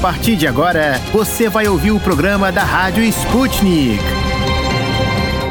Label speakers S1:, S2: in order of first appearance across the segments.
S1: partir de agora, você vai ouvir o programa da Rádio Sputnik.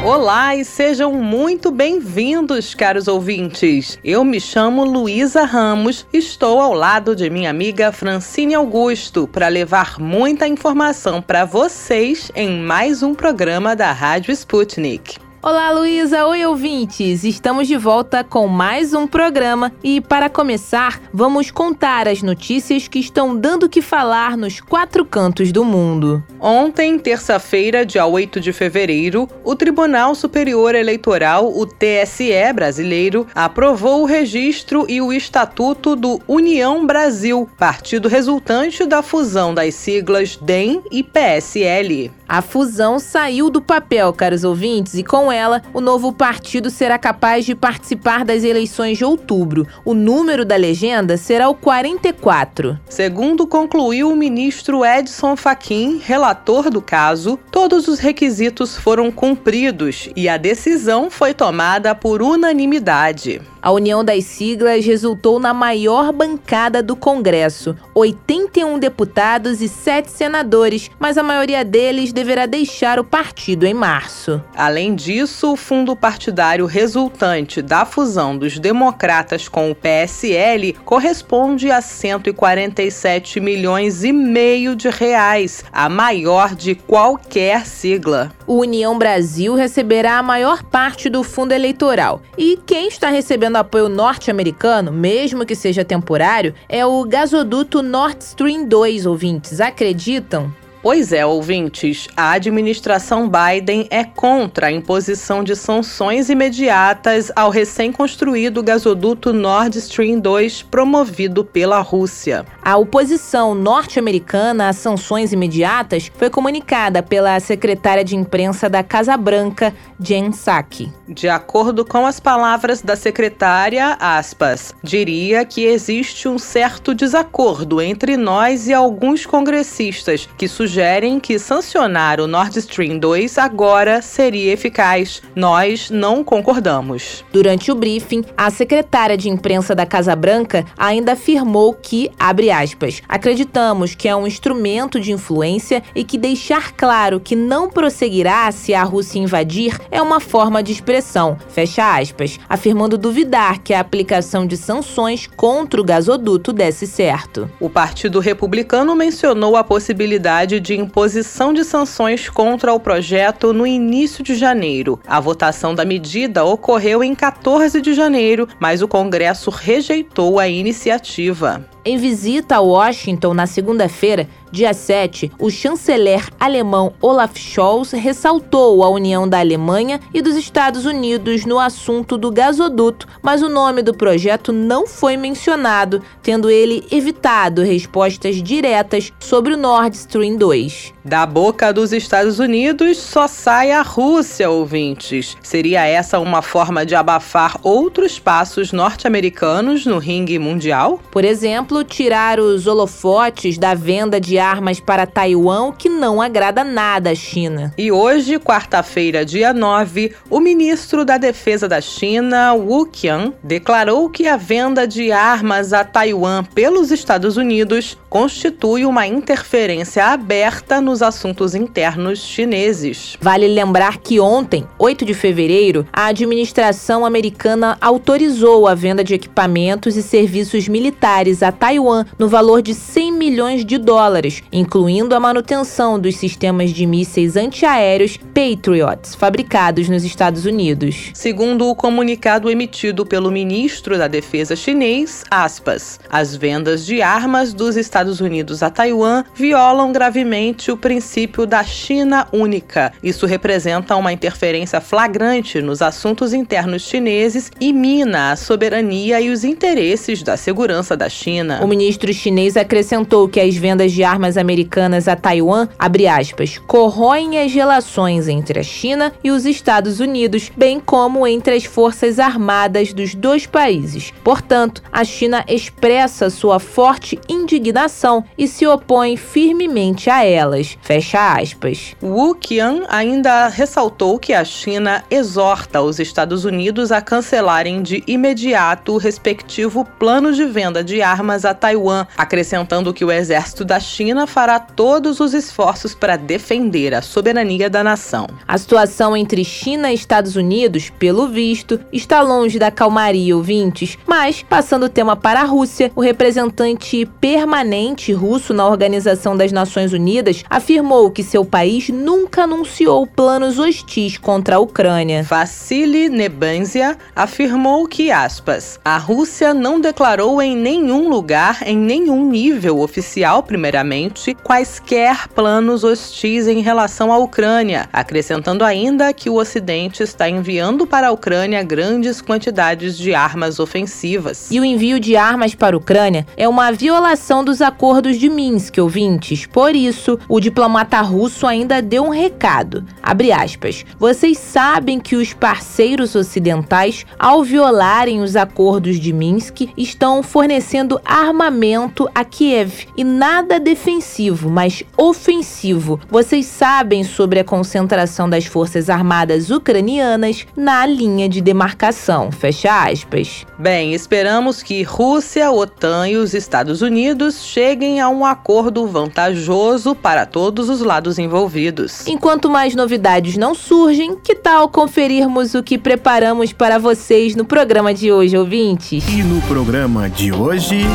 S2: Olá e sejam muito bem-vindos, caros ouvintes. Eu me chamo Luísa Ramos, estou ao lado de minha amiga Francine Augusto para levar muita informação para vocês em mais um programa da Rádio Sputnik.
S3: Olá, Luísa! Oi, ouvintes! Estamos de volta com mais um programa e, para começar, vamos contar as notícias que estão dando que falar nos quatro cantos do mundo.
S2: Ontem, terça-feira, dia 8 de fevereiro, o Tribunal Superior Eleitoral, o TSE brasileiro, aprovou o registro e o estatuto do União Brasil, partido resultante da fusão das siglas DEM e PSL.
S3: A fusão saiu do papel, caros ouvintes, e com ela, o novo partido será capaz de participar das eleições de outubro. O número da legenda será o 44.
S2: Segundo concluiu o ministro Edson Fachin, relator do caso, todos os requisitos foram cumpridos e a decisão foi tomada por unanimidade.
S3: A união das siglas resultou na maior bancada do Congresso, 81 deputados e 7 senadores, mas a maioria deles deverá deixar o partido em março.
S2: Além disso, o fundo partidário resultante da fusão dos democratas com o PSL corresponde a 147 milhões e meio de reais, a maior de qualquer sigla.
S3: O União Brasil receberá a maior parte do fundo eleitoral. E quem está recebendo recebendo apoio norte-americano, mesmo que seja temporário, é o gasoduto Nord Stream 2, ouvintes. Acreditam?
S2: Pois é, ouvintes, a administração Biden é contra a imposição de sanções imediatas ao recém-construído gasoduto Nord Stream 2 promovido pela Rússia.
S3: A oposição norte-americana às sanções imediatas foi comunicada pela secretária de imprensa da Casa Branca, Jen Psaki.
S2: De acordo com as palavras da secretária, aspas, diria que existe um certo desacordo entre nós e alguns congressistas que sugerem sugerem que sancionar o Nord Stream 2 agora seria eficaz. Nós não concordamos.
S3: Durante o briefing, a secretária de imprensa da Casa Branca ainda afirmou que, abre aspas, acreditamos que é um instrumento de influência e que deixar claro que não prosseguirá se a Rússia invadir é uma forma de expressão, fecha aspas, afirmando duvidar que a aplicação de sanções contra o gasoduto desse certo.
S2: O Partido Republicano mencionou a possibilidade de imposição de sanções contra o projeto no início de janeiro. A votação da medida ocorreu em 14 de janeiro, mas o Congresso rejeitou a iniciativa.
S3: Em visita a Washington na segunda-feira, dia 7, o chanceler alemão Olaf Scholz ressaltou a união da Alemanha e dos Estados Unidos no assunto do gasoduto, mas o nome do projeto não foi mencionado, tendo ele evitado respostas diretas sobre o Nord Stream 2.
S2: Da boca dos Estados Unidos só sai a Rússia, ouvintes. Seria essa uma forma de abafar outros passos norte-americanos no ringue mundial?
S3: Por exemplo, tirar os holofotes da venda de armas para Taiwan, que não agrada nada à China.
S2: E hoje, quarta-feira, dia 9, o ministro da Defesa da China, Wu Qian, declarou que a venda de armas a Taiwan pelos Estados Unidos constitui uma interferência aberta nos assuntos internos chineses.
S3: Vale lembrar que ontem, 8 de fevereiro, a administração americana autorizou a venda de equipamentos e serviços militares a Taiwan no valor de 100 milhões de dólares, incluindo a manutenção dos sistemas de mísseis antiaéreos Patriots, fabricados nos Estados Unidos.
S2: Segundo o comunicado emitido pelo ministro da Defesa chinês, aspas, as vendas de armas dos Estados Unidos a Taiwan violam gravemente o princípio da China única. Isso representa uma interferência flagrante nos assuntos internos chineses e mina a soberania e os interesses da segurança da. China.
S3: O ministro chinês acrescentou que as vendas de armas americanas a Taiwan, abre aspas, corroem as relações entre a China e os Estados Unidos, bem como entre as forças armadas dos dois países. Portanto, a China expressa sua forte indignação situação e se opõe firmemente a elas. Fecha aspas.
S2: Wu Qian ainda ressaltou que a China exorta os Estados Unidos a cancelarem de imediato o respectivo plano de venda de armas a Taiwan, acrescentando que o exército da China fará todos os esforços para defender a soberania da nação.
S3: A situação entre China e Estados Unidos, pelo visto, está longe da calmaria, ouvintes, mas, passando o tema para a Rússia, o representante permanente russo na Organização das Nações Unidas afirmou que seu país nunca anunciou planos hostis contra a Ucrânia.
S2: Vassili Nebenzia afirmou que, aspas, a Rússia não declarou em nenhum lugar, em nenhum nível oficial, primeiramente, quaisquer planos hostis em relação à Ucrânia, acrescentando ainda que o Ocidente está enviando para a Ucrânia grandes quantidades de armas ofensivas.
S3: E o envio de armas para a Ucrânia é uma violação dos acordos de Minsk, ouvintes. Por isso, o diplomata russo ainda deu um recado. Abre aspas. Vocês sabem que os parceiros ocidentais, ao violarem os acordos de Minsk, estão fornecendo armamento a Kiev e nada defensivo, mas ofensivo. Vocês sabem sobre a concentração das forças armadas ucranianas na linha de demarcação. Fecha aspas.
S2: Bem, esperamos que Rússia, OTAN e os Estados Unidos cheguem a um acordo vantajoso para todos os lados envolvidos.
S3: Enquanto mais novidades não surgem, que tal conferirmos o que preparamos para vocês no programa de hoje, ouvintes?
S1: E no programa de hoje.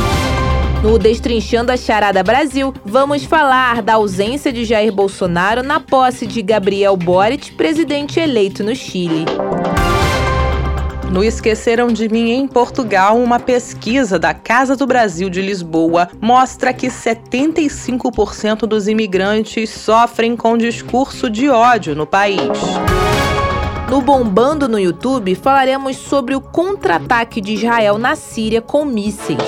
S3: No Destrinchando a Charada Brasil, vamos falar da ausência de Jair Bolsonaro na posse de Gabriel Boric, presidente eleito no Chile.
S2: No Esqueceram de Mim em Portugal, uma pesquisa da Casa do Brasil de Lisboa mostra que 75% dos imigrantes sofrem com discurso de ódio no país.
S3: No Bombando no YouTube, falaremos sobre o contra-ataque de Israel na Síria com mísseis.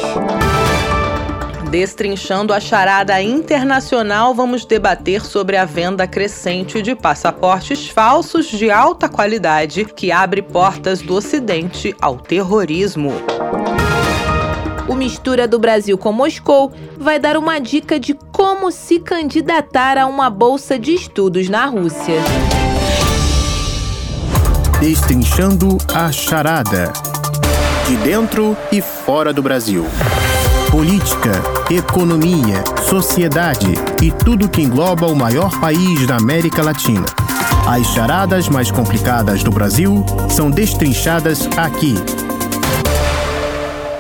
S2: Destrinchando a charada internacional, vamos debater sobre a venda crescente de passaportes falsos de alta qualidade que abre portas do Ocidente ao terrorismo.
S3: O Mistura do Brasil com Moscou vai dar uma dica de como se candidatar a uma bolsa de estudos na Rússia.
S1: Destrinchando a charada. De dentro e fora do Brasil política, economia, sociedade e tudo que engloba o maior país da América Latina. As charadas mais complicadas do Brasil são destrinchadas aqui.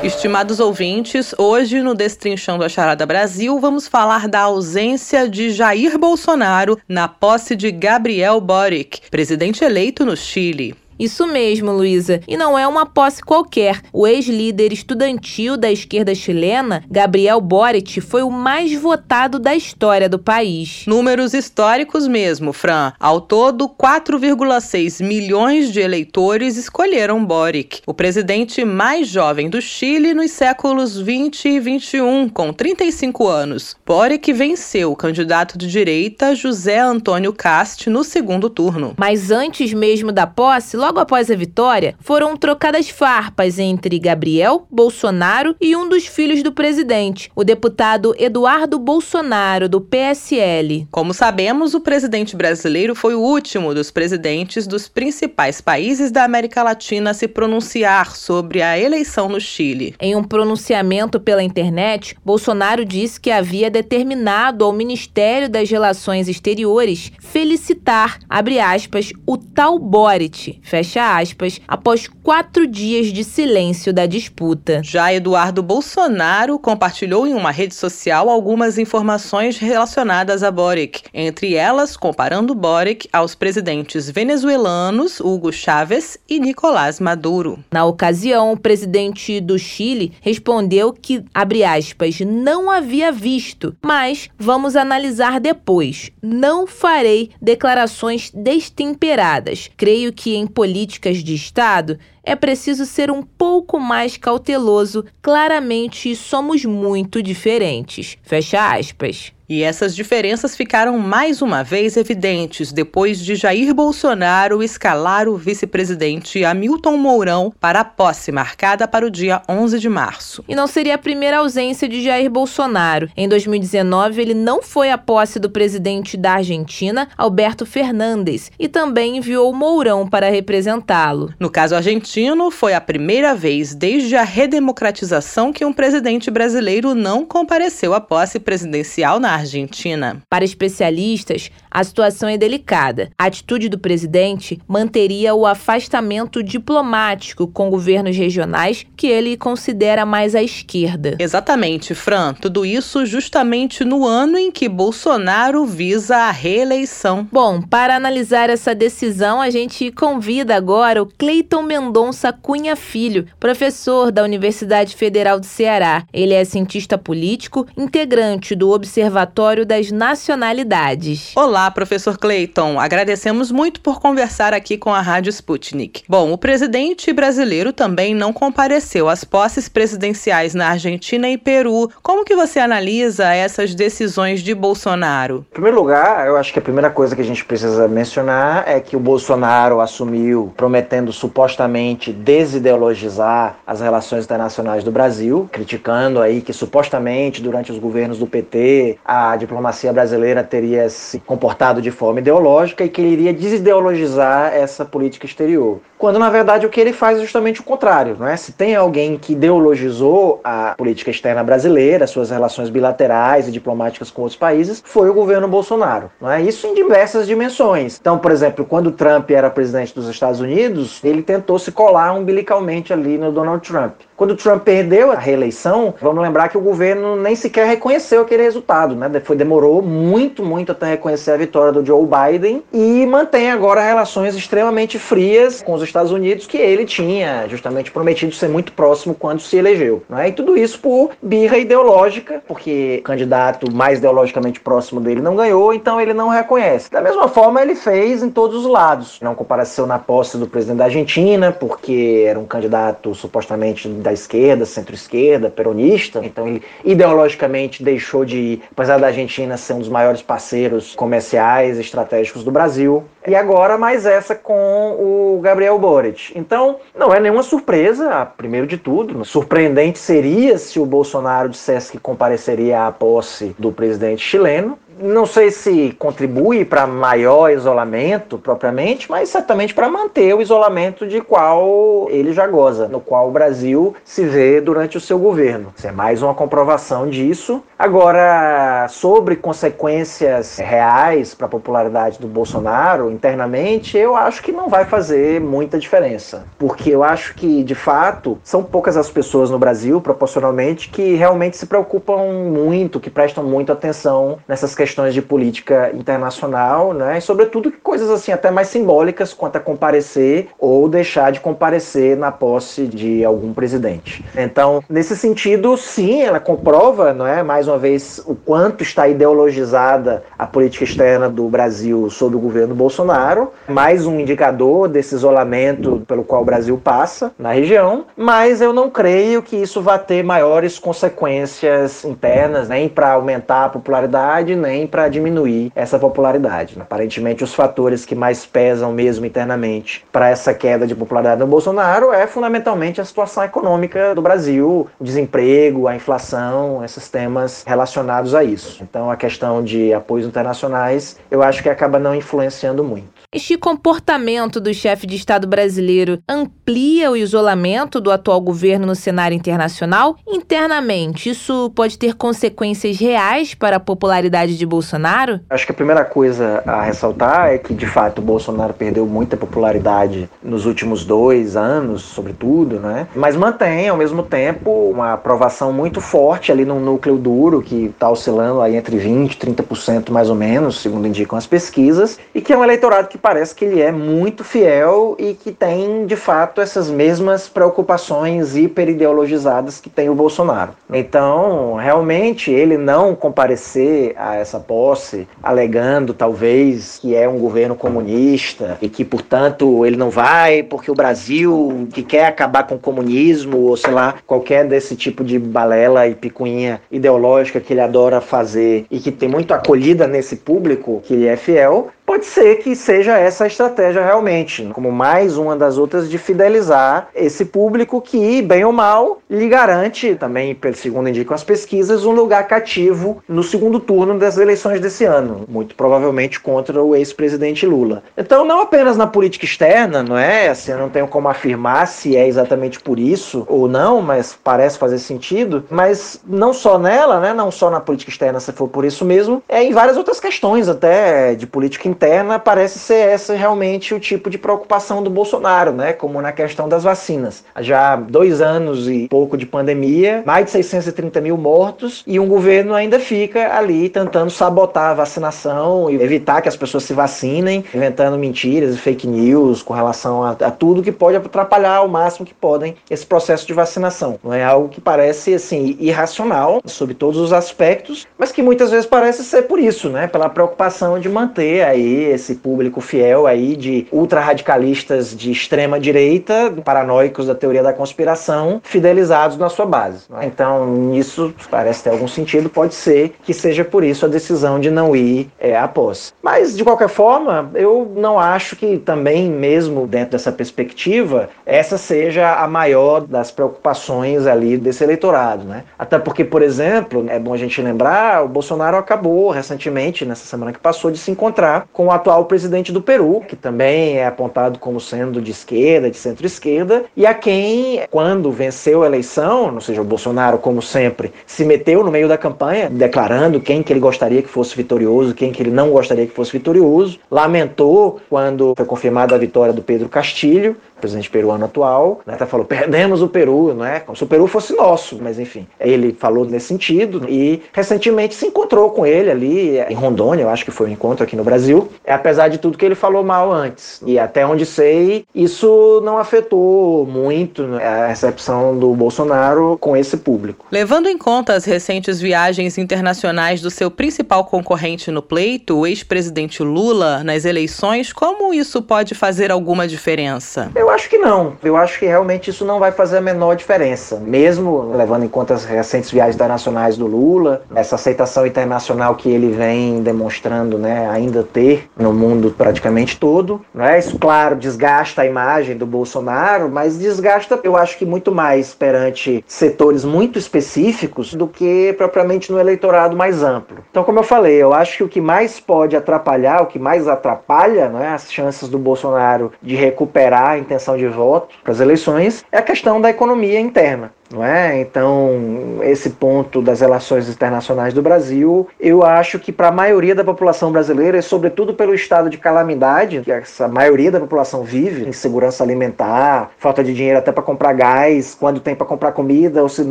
S2: Estimados ouvintes, hoje no Destrinchando a Charada Brasil vamos falar da ausência de Jair Bolsonaro na posse de Gabriel Boric, presidente eleito no Chile.
S3: Isso mesmo, Luísa. E não é uma posse qualquer. O ex-líder estudantil da esquerda chilena, Gabriel Boric, foi o mais votado da história do país.
S2: Números históricos mesmo, Fran. Ao todo, 4,6 milhões de eleitores escolheram Boric, o presidente mais jovem do Chile nos séculos 20 e 21, com 35 anos. Boric venceu o candidato de direita José Antônio Cast no segundo turno.
S3: Mas antes mesmo da posse, logo após a vitória, foram trocadas farpas entre Gabriel, Bolsonaro e um dos filhos do presidente, o deputado Eduardo Bolsonaro, do PSL.
S2: Como sabemos, o presidente brasileiro foi o último dos presidentes dos principais países da América Latina a se pronunciar sobre a eleição no Chile.
S3: Em um pronunciamento pela internet, Bolsonaro disse que havia determinado ao Ministério das Relações Exteriores felicitar, abre aspas, o tal Boric, fecha aspas, após quatro dias de silêncio da disputa.
S2: Já Eduardo Bolsonaro compartilhou em uma rede social algumas informações relacionadas a Boric, entre elas comparando Boric aos presidentes venezuelanos Hugo Chávez e Nicolás Maduro.
S3: Na ocasião, o presidente do Chile respondeu que, abre aspas, não havia visto, mas vamos analisar depois. Não farei declarações destemperadas. Creio que em políticas de Estado é preciso ser um pouco mais cauteloso. Claramente somos muito diferentes. Fecha aspas.
S2: E essas diferenças ficaram mais uma vez evidentes depois de Jair Bolsonaro escalar o vice-presidente Hamilton Mourão para a posse marcada para o dia 11 de março.
S3: E não seria a primeira ausência de Jair Bolsonaro. Em 2019, ele não foi à posse do presidente da Argentina, Alberto Fernandes, e também enviou Mourão para representá-lo.
S2: No caso argentino, foi a primeira vez desde a redemocratização que um presidente brasileiro não compareceu à posse presidencial na Argentina.
S3: Para especialistas, a situação é delicada. A atitude do presidente manteria o afastamento diplomático com governos regionais que ele considera mais à esquerda.
S2: Exatamente, Fran. Tudo isso justamente no ano em que Bolsonaro visa a reeleição.
S3: Bom, para analisar essa decisão, a gente convida agora o Cleiton Mendonça Cunha Filho, professor da Universidade Federal do Ceará. Ele é cientista político, integrante do Observatório das Nacionalidades.
S2: Olá, professor Clayton. Agradecemos muito por conversar aqui com a Rádio Sputnik. Bom, o presidente brasileiro também não compareceu às posses presidenciais na Argentina e Peru. Como que você analisa essas decisões de Bolsonaro?
S4: Em primeiro lugar, eu acho que a primeira coisa que a gente precisa mencionar é que o Bolsonaro assumiu prometendo supostamente desideologizar as relações internacionais do Brasil, criticando aí que supostamente durante os governos do PT a a diplomacia brasileira teria se comportado de forma ideológica e que ele iria desideologizar essa política exterior. Quando na verdade o que ele faz é justamente o contrário, não é? Se tem alguém que ideologizou a política externa brasileira, suas relações bilaterais e diplomáticas com outros países, foi o governo Bolsonaro, não é? Isso em diversas dimensões. Então, por exemplo, quando Trump era presidente dos Estados Unidos, ele tentou se colar umbilicalmente ali no Donald Trump. Quando Trump perdeu a reeleição, vamos lembrar que o governo nem sequer reconheceu aquele resultado, né? Foi, demorou muito, muito até reconhecer vitória do Joe Biden e mantém agora relações extremamente frias com os Estados Unidos que ele tinha justamente prometido ser muito próximo quando se elegeu. Né? E tudo isso por birra ideológica, porque o candidato mais ideologicamente próximo dele não ganhou, então ele não reconhece. Da mesma forma, ele fez em todos os lados. Não compareceu na posse do presidente da Argentina, porque era um candidato supostamente da esquerda, centro-esquerda, peronista, então ele ideologicamente deixou de ir, apesar da Argentina ser um dos maiores parceiros comerciais e estratégicos do Brasil. E agora mais essa com o Gabriel Boric. Então, não é nenhuma surpresa, primeiro de tudo. Surpreendente seria se o Bolsonaro dissesse que compareceria à posse do presidente chileno não sei se contribui para maior isolamento propriamente, mas certamente para manter o isolamento de qual ele já goza, no qual o Brasil se vê durante o seu governo. Isso é mais uma comprovação disso. Agora, sobre consequências reais para a popularidade do Bolsonaro internamente, eu acho que não vai fazer muita diferença, porque eu acho que de fato são poucas as pessoas no Brasil, proporcionalmente, que realmente se preocupam muito, que prestam muito atenção nessas questões questões de política internacional, né? E sobretudo coisas assim até mais simbólicas quanto a comparecer ou deixar de comparecer na posse de algum presidente. Então, nesse sentido, sim, ela comprova, não é, mais uma vez o quanto está ideologizada a política externa do Brasil sob o governo Bolsonaro, mais um indicador desse isolamento pelo qual o Brasil passa na região, mas eu não creio que isso vá ter maiores consequências internas, nem para aumentar a popularidade, nem também para diminuir essa popularidade. Aparentemente, os fatores que mais pesam mesmo internamente para essa queda de popularidade do Bolsonaro é fundamentalmente a situação econômica do Brasil, o desemprego, a inflação, esses temas relacionados a isso. Então, a questão de apoios internacionais, eu acho que acaba não influenciando muito.
S3: Este comportamento do chefe de Estado brasileiro amplia o isolamento do atual governo no cenário internacional? Internamente, isso pode ter consequências reais para a popularidade de Bolsonaro?
S4: Acho que a primeira coisa a ressaltar é que, de fato, Bolsonaro perdeu muita popularidade nos últimos dois anos, sobretudo, né? Mas mantém, ao mesmo tempo, uma aprovação muito forte ali no núcleo duro, que está oscilando aí entre 20% e 30% mais ou menos, segundo indicam as pesquisas, e que é um eleitorado que que parece que ele é muito fiel e que tem, de fato, essas mesmas preocupações hiperideologizadas que tem o Bolsonaro. Então, realmente, ele não comparecer a essa posse, alegando talvez que é um governo comunista e que, portanto, ele não vai porque o Brasil que quer acabar com o comunismo ou sei lá, qualquer desse tipo de balela e picuinha ideológica que ele adora fazer e que tem muito acolhida nesse público que ele é fiel, Pode ser que seja essa a estratégia realmente, como mais uma das outras de fidelizar esse público que, bem ou mal, lhe garante, também, segundo indicam as pesquisas, um lugar cativo no segundo turno das eleições desse ano, muito provavelmente contra o ex-presidente Lula. Então, não apenas na política externa, não é? Assim, eu não tenho como afirmar se é exatamente por isso ou não, mas parece fazer sentido, mas não só nela, né? Não só na política externa, se for por isso mesmo, é em várias outras questões até de política interna interna parece ser essa realmente o tipo de preocupação do Bolsonaro, né? Como na questão das vacinas. Já dois anos e pouco de pandemia, mais de 630 mil mortos e um governo ainda fica ali tentando sabotar a vacinação e evitar que as pessoas se vacinem, inventando mentiras e fake news com relação a, a tudo que pode atrapalhar ao máximo que podem esse processo de vacinação. Não é algo que parece assim irracional sob todos os aspectos, mas que muitas vezes parece ser por isso, né? Pela preocupação de manter aí esse público fiel aí de ultra-radicalistas de extrema direita, paranoicos da teoria da conspiração, fidelizados na sua base. Então, isso parece ter algum sentido, pode ser que seja por isso a decisão de não ir é, à posse. Mas, de qualquer forma, eu não acho que também, mesmo dentro dessa perspectiva, essa seja a maior das preocupações ali desse eleitorado, né? Até porque, por exemplo, é bom a gente lembrar, o Bolsonaro acabou recentemente, nessa semana que passou, de se encontrar com o atual presidente do Peru, que também é apontado como sendo de esquerda, de centro-esquerda, e a quem, quando venceu a eleição, ou seja, o Bolsonaro, como sempre, se meteu no meio da campanha, declarando quem que ele gostaria que fosse vitorioso, quem que ele não gostaria que fosse vitorioso, lamentou quando foi confirmada a vitória do Pedro Castilho, presidente peruano atual, né, até falou, perdemos o Peru, não é? Como se o Peru fosse nosso, mas enfim, ele falou nesse sentido e recentemente se encontrou com ele ali em Rondônia, eu acho que foi um encontro aqui no Brasil, é, apesar de tudo que ele falou mal antes. E até onde sei, isso não afetou muito né, a recepção do Bolsonaro com esse público.
S2: Levando em conta as recentes viagens internacionais do seu principal concorrente no pleito, o ex-presidente Lula, nas eleições, como isso pode fazer alguma diferença?
S4: Eu eu acho que não. Eu acho que realmente isso não vai fazer a menor diferença. Mesmo levando em conta as recentes viagens internacionais do Lula, essa aceitação internacional que ele vem demonstrando né, ainda ter no mundo praticamente todo. Né? Isso, claro, desgasta a imagem do Bolsonaro, mas desgasta, eu acho que muito mais perante setores muito específicos do que propriamente no eleitorado mais amplo. Então, como eu falei, eu acho que o que mais pode atrapalhar, o que mais atrapalha né, as chances do Bolsonaro de recuperar a intenção de voto para as eleições é a questão da economia interna não é? Então, esse ponto das relações internacionais do Brasil, eu acho que para a maioria da população brasileira, e sobretudo pelo estado de calamidade que essa maioria da população vive, insegurança alimentar, falta de dinheiro até para comprar gás, quando tem para comprar comida, ou se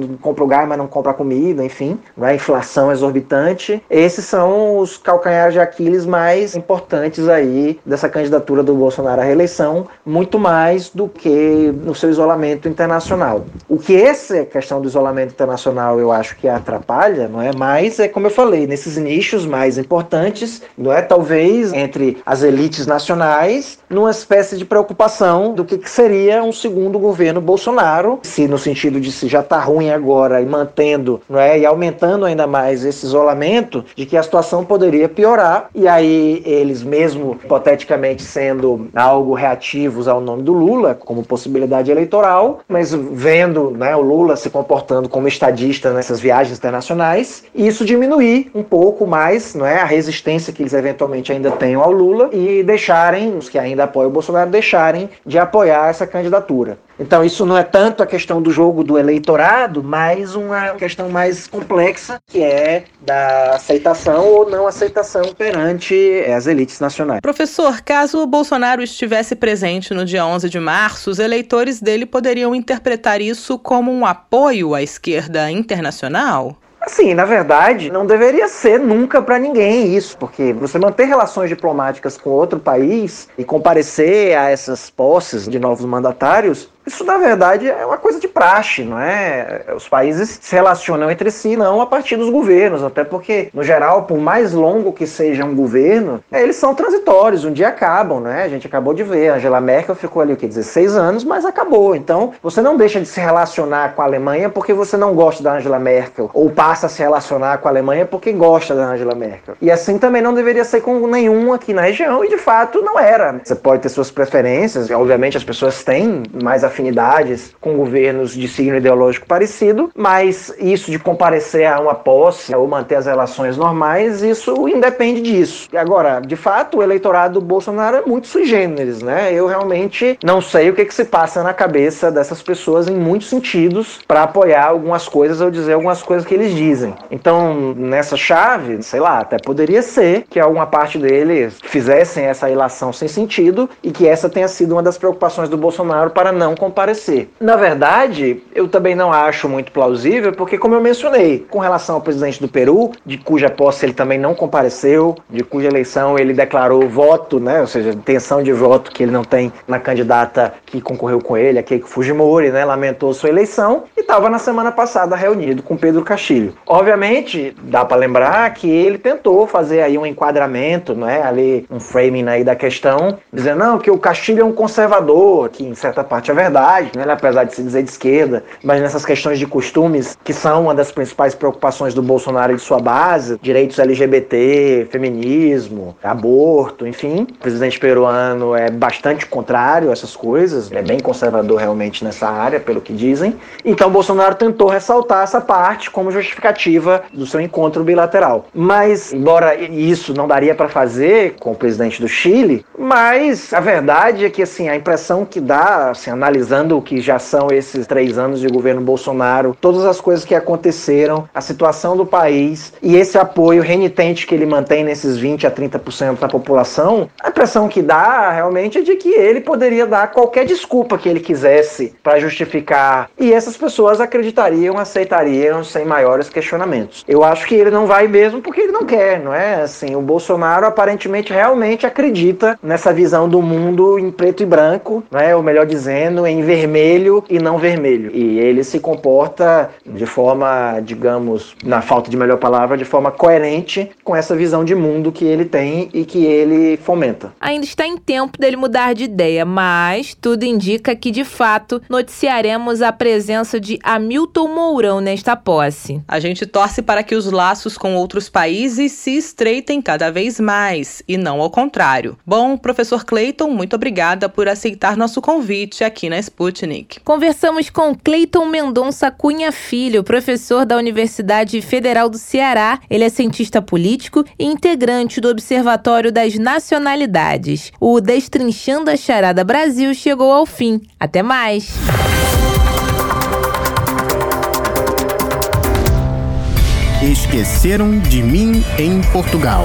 S4: compra o gás, mas não compra comida, enfim, não é? inflação exorbitante. Esses são os calcanhares de Aquiles mais importantes aí dessa candidatura do Bolsonaro à reeleição, muito mais do que no seu isolamento internacional. O que esse essa questão do isolamento internacional eu acho que atrapalha, não é? Mas é como eu falei, nesses nichos mais importantes, não é? Talvez entre as elites nacionais, numa espécie de preocupação do que, que seria um segundo governo Bolsonaro, se no sentido de se já está ruim agora e mantendo, não é? E aumentando ainda mais esse isolamento, de que a situação poderia piorar e aí eles mesmo hipoteticamente sendo algo reativos ao nome do Lula como possibilidade eleitoral, mas vendo, né, o Lula Lula se comportando como estadista nessas viagens internacionais, e isso diminuir um pouco mais não é, a resistência que eles eventualmente ainda tenham ao Lula e deixarem, os que ainda apoiam o Bolsonaro, deixarem de apoiar essa candidatura. Então, isso não é tanto a questão do jogo do eleitorado, mas uma questão mais complexa, que é da aceitação ou não aceitação perante as elites nacionais.
S2: Professor, caso o Bolsonaro estivesse presente no dia 11 de março, os eleitores dele poderiam interpretar isso como um apoio à esquerda internacional?
S4: Assim, na verdade, não deveria ser nunca para ninguém isso, porque você manter relações diplomáticas com outro país e comparecer a essas posses de novos mandatários Isso, na verdade, é uma coisa de praxe, não é? Os países se relacionam entre si, não a partir dos governos, até porque, no geral, por mais longo que seja um governo, é, eles são transitórios, um dia acabam, né? A gente acabou de ver, a Angela Merkel ficou ali, o que, 16 anos, mas acabou. Então, você não deixa de se relacionar com a Alemanha porque você não gosta da Angela Merkel, ou passa a se relacionar com a Alemanha porque gosta da Angela Merkel. E assim também não deveria ser com nenhum aqui na região, e de fato não era. Você pode ter suas preferências, obviamente as pessoas têm mais afinidades com governos de signo ideológico parecido, mas isso de comparecer a uma posse ou manter as relações normais, isso independe disso. Agora, de fato, o eleitorado do Bolsonaro é muito sui generis, né? Eu realmente não sei o que, que se passa na cabeça dessas pessoas em muitos sentidos para apoiar algumas coisas ou dizer algumas coisas que eles dizem. Então, nessa chave, sei lá, até poderia ser que alguma parte deles fizessem essa ilação sem sentido e que essa tenha sido uma das preocupações do Bolsonaro para não comparecer. Na verdade, eu também não acho muito plausível, porque, como eu mencionei, com relação ao presidente do Peru, de cuja posse ele também não compareceu, de cuja eleição ele declarou voto, né, ou seja, intenção de voto que ele não tem na candidata que concorreu com ele, a Keiko Fujimori, né, lamentou sua eleição e estava na semana passada reunido com Pedro Castilho. Obviamente, dá para lembrar que ele tentou fazer aí um enquadramento, né, ali um framing aí da questão, dizendo não que o Castilho é um conservador, que em certa parte é verdade, né, apesar de se dizer de esquerda, mas nessas questões de costumes que são uma das principais preocupações do Bolsonaro e de sua base, direitos LGBT, feminismo, aborto, enfim, o presidente peruano é bastante contrário a essas coisas, é bem conservador realmente nessa área, pelo que dizem. Então Bolsonaro tentou ressaltar essa parte como justificativa do seu encontro bilateral. Mas, embora isso não daria para fazer com o presidente do Chile, mas a verdade é que assim, a impressão que dá, assim, analisando o que já são esses três anos de governo Bolsonaro, todas as coisas que aconteceram, a situação do país e esse apoio renitente que ele mantém nesses 20 a 30% da população, a impressão que dá realmente é de que ele poderia dar qualquer desculpa que ele quisesse para justificar e essas pessoas acreditariam, aceitariam sem maiores questionamentos. Eu acho que ele não vai mesmo porque ele não quer, não é? Assim, o Bolsonaro aparentemente realmente acredita nessa visão do mundo em preto e branco, não é? Ou melhor dizendo, em vermelho e não vermelho. E ele se comporta de forma, digamos, na falta de melhor palavra, de forma coerente com essa visão de mundo que ele tem e que ele fomenta.
S3: Ainda está em tempo dele mudar de ideia, mas tudo indica que de fato noticiaremos a presença de Hamilton Mourão nesta posse.
S2: A gente torce para que os laços com outros países se estreitem cada vez mais e não ao contrário. Bom, professor Clayton, muito obrigada por aceitar nosso convite aqui na Sputnik.
S3: Conversamos com Clayton Mendonça Cunha Filho, professor da Universidade Federal do Ceará. Ele é cientista político e integrante do Observatório das Nacionalidades. O Destrinchando a Charada Brasil chegou ao fim. Até mais!
S1: Esqueceram de mim em Portugal.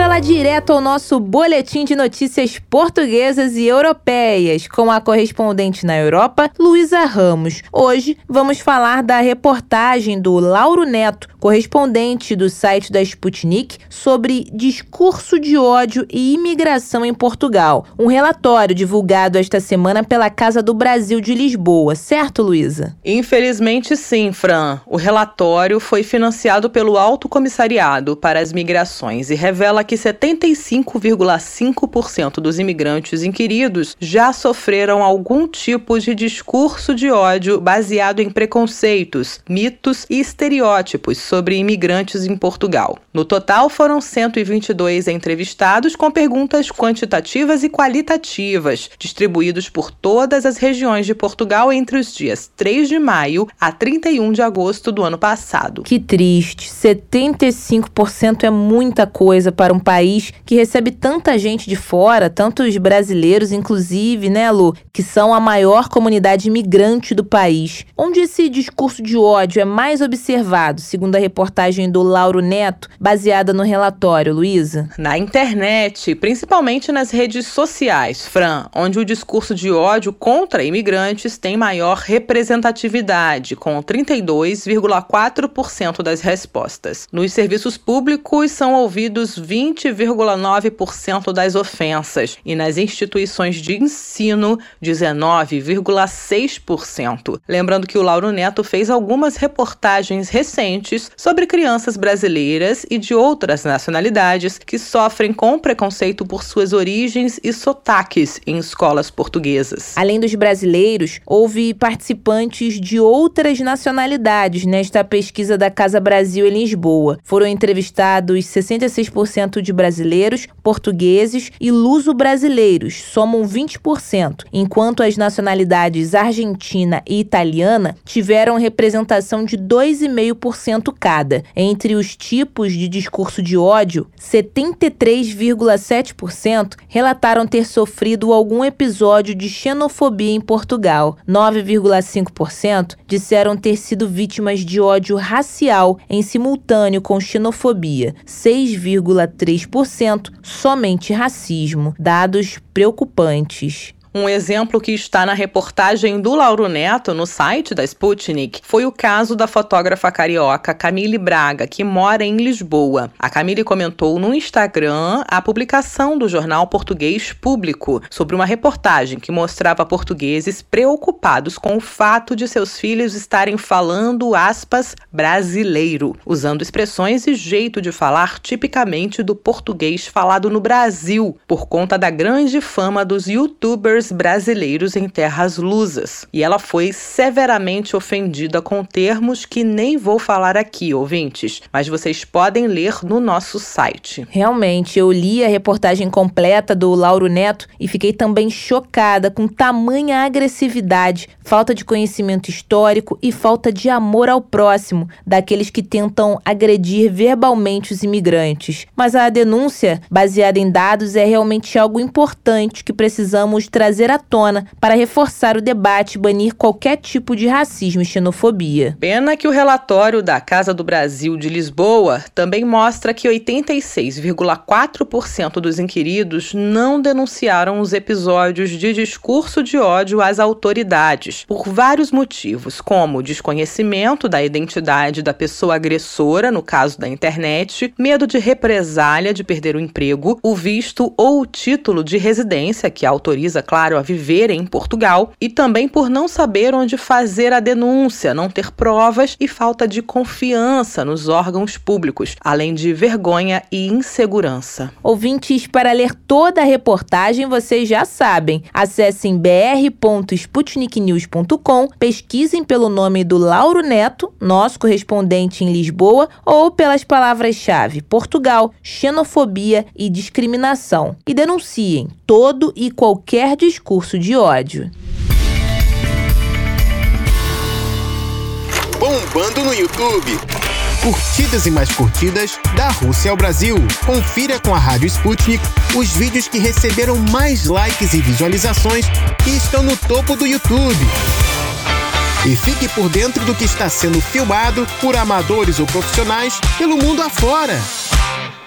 S3: Direto ao nosso boletim de notícias portuguesas e europeias com a correspondente na Europa, Luísa Ramos. Hoje vamos falar da reportagem do Lauro Neto, correspondente do site da Sputnik, sobre discurso de ódio e imigração em Portugal. Um relatório divulgado esta semana pela Casa do Brasil de Lisboa, certo, Luísa?
S2: Infelizmente, sim, Fran. O relatório foi financiado pelo Alto Comissariado para as Migrações e revela que 75,5% dos imigrantes inquiridos já sofreram algum tipo de discurso de ódio baseado em preconceitos, mitos e estereótipos sobre imigrantes em Portugal. No total, foram 122 entrevistados com perguntas quantitativas e qualitativas, distribuídos por todas as regiões de Portugal entre os dias 3 de maio a 31 de agosto do ano passado.
S3: Que triste, 75% é muita coisa para um país país que recebe tanta gente de fora, tantos brasileiros, inclusive, né, Lu, que são a maior comunidade imigrante do país. Onde esse discurso de ódio é mais observado, segundo a reportagem do Lauro Neto, baseada no relatório, Luísa?
S2: Na internet, principalmente nas redes sociais, Fran, onde o discurso de ódio contra imigrantes tem maior representatividade, com 32,4% das respostas. Nos serviços públicos são ouvidos 20,9% das ofensas e nas instituições de ensino, 19,6%. Lembrando que o Lauro Neto fez algumas reportagens recentes sobre crianças brasileiras e de outras nacionalidades que sofrem com preconceito por suas origens e sotaques em escolas portuguesas.
S3: Além dos brasileiros, houve participantes de outras nacionalidades nesta pesquisa da Casa Brasil em Lisboa. Foram entrevistados 66% de brasileiros, portugueses e luso-brasileiros, somam 20%, enquanto as nacionalidades argentina e italiana tiveram representação de 2,5% cada. Entre os tipos de discurso de ódio, 73,7% relataram ter sofrido algum episódio de xenofobia em Portugal. 9,5% disseram ter sido vítimas de ódio racial em simultâneo com xenofobia. 6,3% somente racismo. Dados preocupantes.
S2: Um exemplo que está na reportagem do Lauro Neto no site da Sputnik foi o caso da fotógrafa carioca Camille Braga, que mora em Lisboa. A Camille comentou no Instagram a publicação do jornal português Público sobre uma reportagem que mostrava portugueses preocupados com o fato de seus filhos estarem falando aspas brasileiro, usando expressões e jeito de falar tipicamente do português falado no Brasil, por conta da grande fama dos youtubers brasileiros em terras lusas. E ela foi severamente ofendida com termos que nem vou falar aqui, ouvintes, mas vocês podem ler no nosso site.
S3: Realmente, eu li a reportagem completa do Lauro Neto e fiquei também chocada com tamanha agressividade, falta de conhecimento histórico e falta de amor ao próximo daqueles que tentam agredir verbalmente os imigrantes. Mas a denúncia, baseada em dados, é realmente algo importante que precisamos trazer trazer à tona para reforçar o debate e banir qualquer tipo de racismo e xenofobia.
S2: Pena que o relatório da Casa do Brasil de Lisboa também mostra que 86,4% dos inquiridos não denunciaram os episódios de discurso de ódio às autoridades, por vários motivos, como desconhecimento da identidade da pessoa agressora, no caso da internet, medo de represália de perder o emprego, o visto ou o título de residência que autoriza, claro, claro, a viver em Portugal e também por não saber onde fazer a denúncia, não ter provas e falta de confiança nos órgãos públicos, além de vergonha e insegurança.
S3: Ouvintes, para ler toda a reportagem, vocês já sabem. Acessem br.sputniknews.com, pesquisem pelo nome do Lauro Neto, nosso correspondente em Lisboa, ou pelas palavras-chave Portugal, xenofobia e discriminação. E denunciem todo e qualquer discurso de ódio.
S1: Bombando no YouTube. Curtidas e mais curtidas da Rússia ao Brasil. Confira com a Rádio Sputnik os vídeos que receberam mais likes e visualizações e estão no topo do YouTube. E fique por dentro do que está sendo filmado por amadores ou profissionais pelo mundo afora.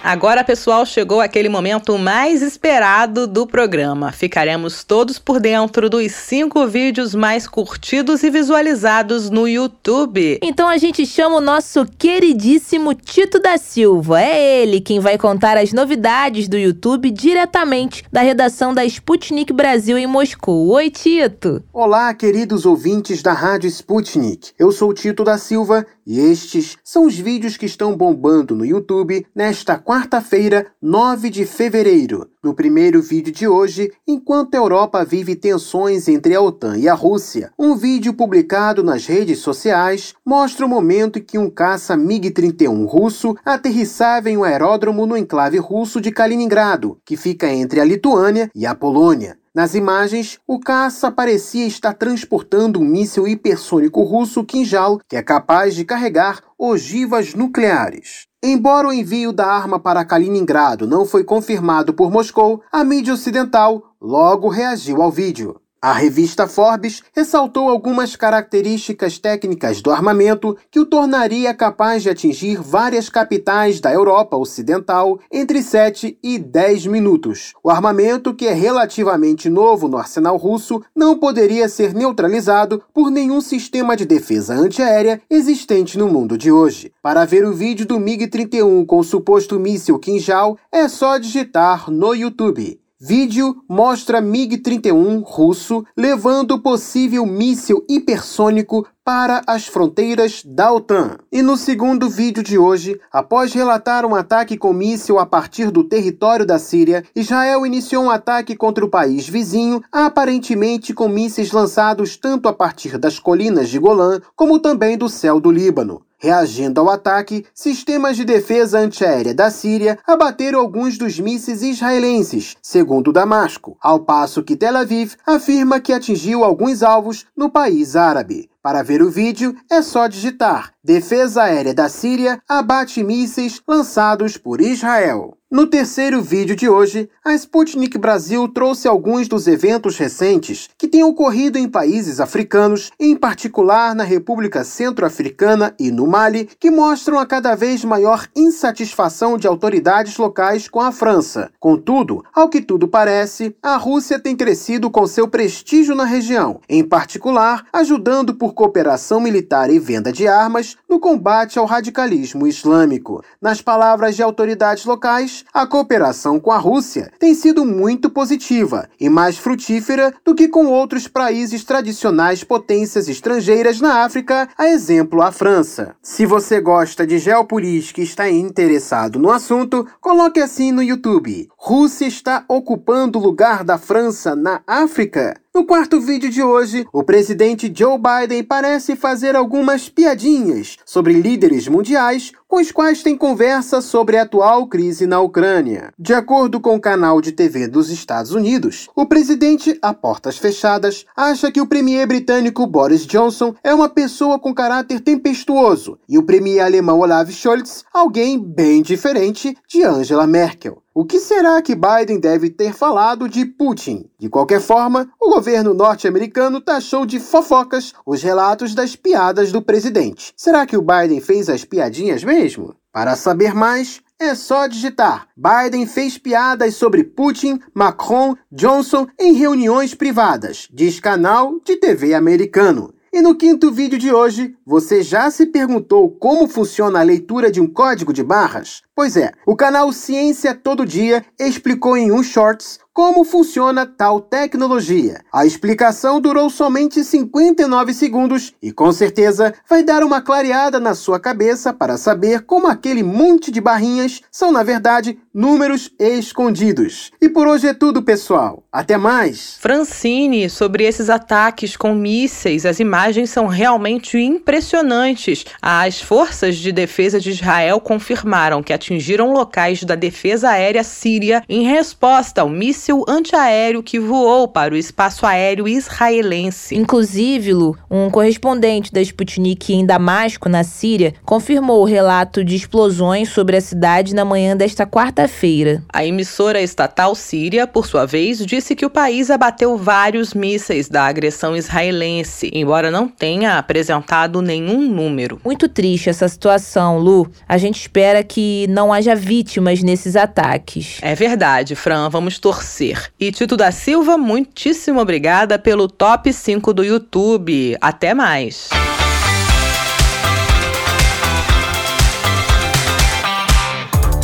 S2: Agora, pessoal, chegou aquele momento mais esperado do programa. Ficaremos todos por dentro dos cinco vídeos mais curtidos e visualizados no YouTube.
S3: Então a gente chama o nosso queridíssimo Tito da Silva. É ele quem vai contar as novidades do YouTube diretamente da redação da Sputnik Brasil em Moscou. Oi, Tito!
S5: Olá, queridos ouvintes da Rádio Sputnik. Eu sou o Tito da Silva e estes são os vídeos que estão bombando no YouTube nesta quarta-feira, 9 de fevereiro. No primeiro vídeo de hoje, enquanto a Europa vive tensões entre a OTAN e a Rússia, um vídeo publicado nas redes sociais mostra o momento em que um caça MiG-31 russo aterrissava em um aeródromo no enclave russo de Kaliningrado, que fica entre a Lituânia e a Polônia. Nas imagens, o caça parecia estar transportando um míssil hipersônico russo Kinjal, que é capaz de carregar ogivas nucleares. Embora o envio da arma para Kaliningrado não foi confirmado por Moscou, a mídia ocidental logo reagiu ao vídeo. A revista Forbes ressaltou algumas características técnicas do armamento que o tornaria capaz de atingir várias capitais da Europa Ocidental entre 7 e 10 minutos. O armamento, que é relativamente novo no arsenal russo, não poderia ser neutralizado por nenhum sistema de defesa antiaérea existente no mundo de hoje. Para ver o vídeo do MiG-31 com o suposto míssil Kinjal, é só digitar no YouTube. Vídeo mostra MiG-31 russo levando possível míssil hipersônico para as fronteiras da OTAN. E no segundo vídeo de hoje, após relatar um ataque com míssil a partir do território da Síria, Israel iniciou um ataque contra o país vizinho, aparentemente com mísseis lançados tanto a partir das colinas de Golã como também do céu do Líbano. Reagindo ao ataque, sistemas de defesa antiaérea da Síria abateram alguns dos mísseis israelenses, segundo Damasco, ao passo que Tel Aviv afirma que atingiu alguns alvos no país árabe. Para ver o vídeo, é só digitar Defesa Aérea da Síria abate mísseis lançados por Israel. No terceiro vídeo de hoje, a Sputnik Brasil trouxe alguns dos eventos recentes que têm ocorrido em países africanos, em particular na República Centro-Africana e no Mali, que mostram a cada vez maior insatisfação de autoridades locais com a França. Contudo, ao que tudo parece, a Rússia tem crescido com seu prestígio na região, em particular ajudando por cooperação militar e venda de armas no combate ao radicalismo islâmico. Nas palavras de autoridades locais, a cooperação com a Rússia tem sido muito positiva e mais frutífera do que com outros países tradicionais potências estrangeiras na África, a exemplo a França. Se você gosta de geopolítica e está interessado no assunto, coloque assim no YouTube. Rússia está ocupando o lugar da França na África? No quarto vídeo de hoje, o presidente Joe Biden parece fazer algumas piadinhas sobre líderes mundiais com os quais tem conversa sobre a atual crise na Ucrânia. De acordo com o canal de TV dos Estados Unidos, o presidente, a portas fechadas, acha que o premier britânico Boris Johnson é uma pessoa com caráter tempestuoso e o premier alemão Olaf Scholz alguém bem diferente de Angela Merkel. O que será que Biden deve ter falado de Putin? De qualquer forma, o governo norte-americano taxou de fofocas os relatos das piadas do presidente. Será que o Biden fez as piadinhas mesmo? Para saber mais, é só digitar. Biden fez piadas sobre Putin, Macron, Johnson em reuniões privadas, diz canal de TV americano. E no quinto vídeo de hoje, você já se perguntou como funciona a leitura de um código de barras? Pois é, o canal Ciência Todo Dia explicou em um shorts como funciona tal tecnologia. A explicação durou somente 59 segundos e com certeza vai dar uma clareada na sua cabeça para saber como aquele monte de barrinhas são, na verdade, números escondidos. E por hoje é tudo, pessoal. Até mais!
S2: Francine, sobre esses ataques com mísseis, as imagens são realmente impressionantes. As forças de defesa de Israel confirmaram que atingiram locais da defesa aérea síria em resposta ao míssil antiaéreo que voou para o espaço aéreo israelense.
S3: Inclusive, Lu, um correspondente da Sputnik em Damasco, na Síria, confirmou o relato de explosões sobre a cidade na manhã desta quarta-feira.
S2: A emissora estatal síria, por sua vez, disse que o país abateu vários mísseis da agressão israelense, embora não tenha apresentado nenhum número.
S3: Muito triste essa situação, Lu. A gente espera que não haja vítimas nesses ataques.
S2: É verdade, Fran. Vamos torcer. E Tito da Silva, muitíssimo obrigada pelo top 5 do YouTube. Até mais.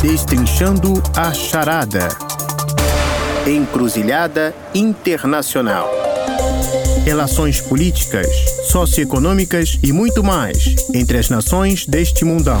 S1: Destrinchando a Charada. Encruzilhada Internacional. Relações políticas, socioeconômicas e muito mais entre as nações deste mundão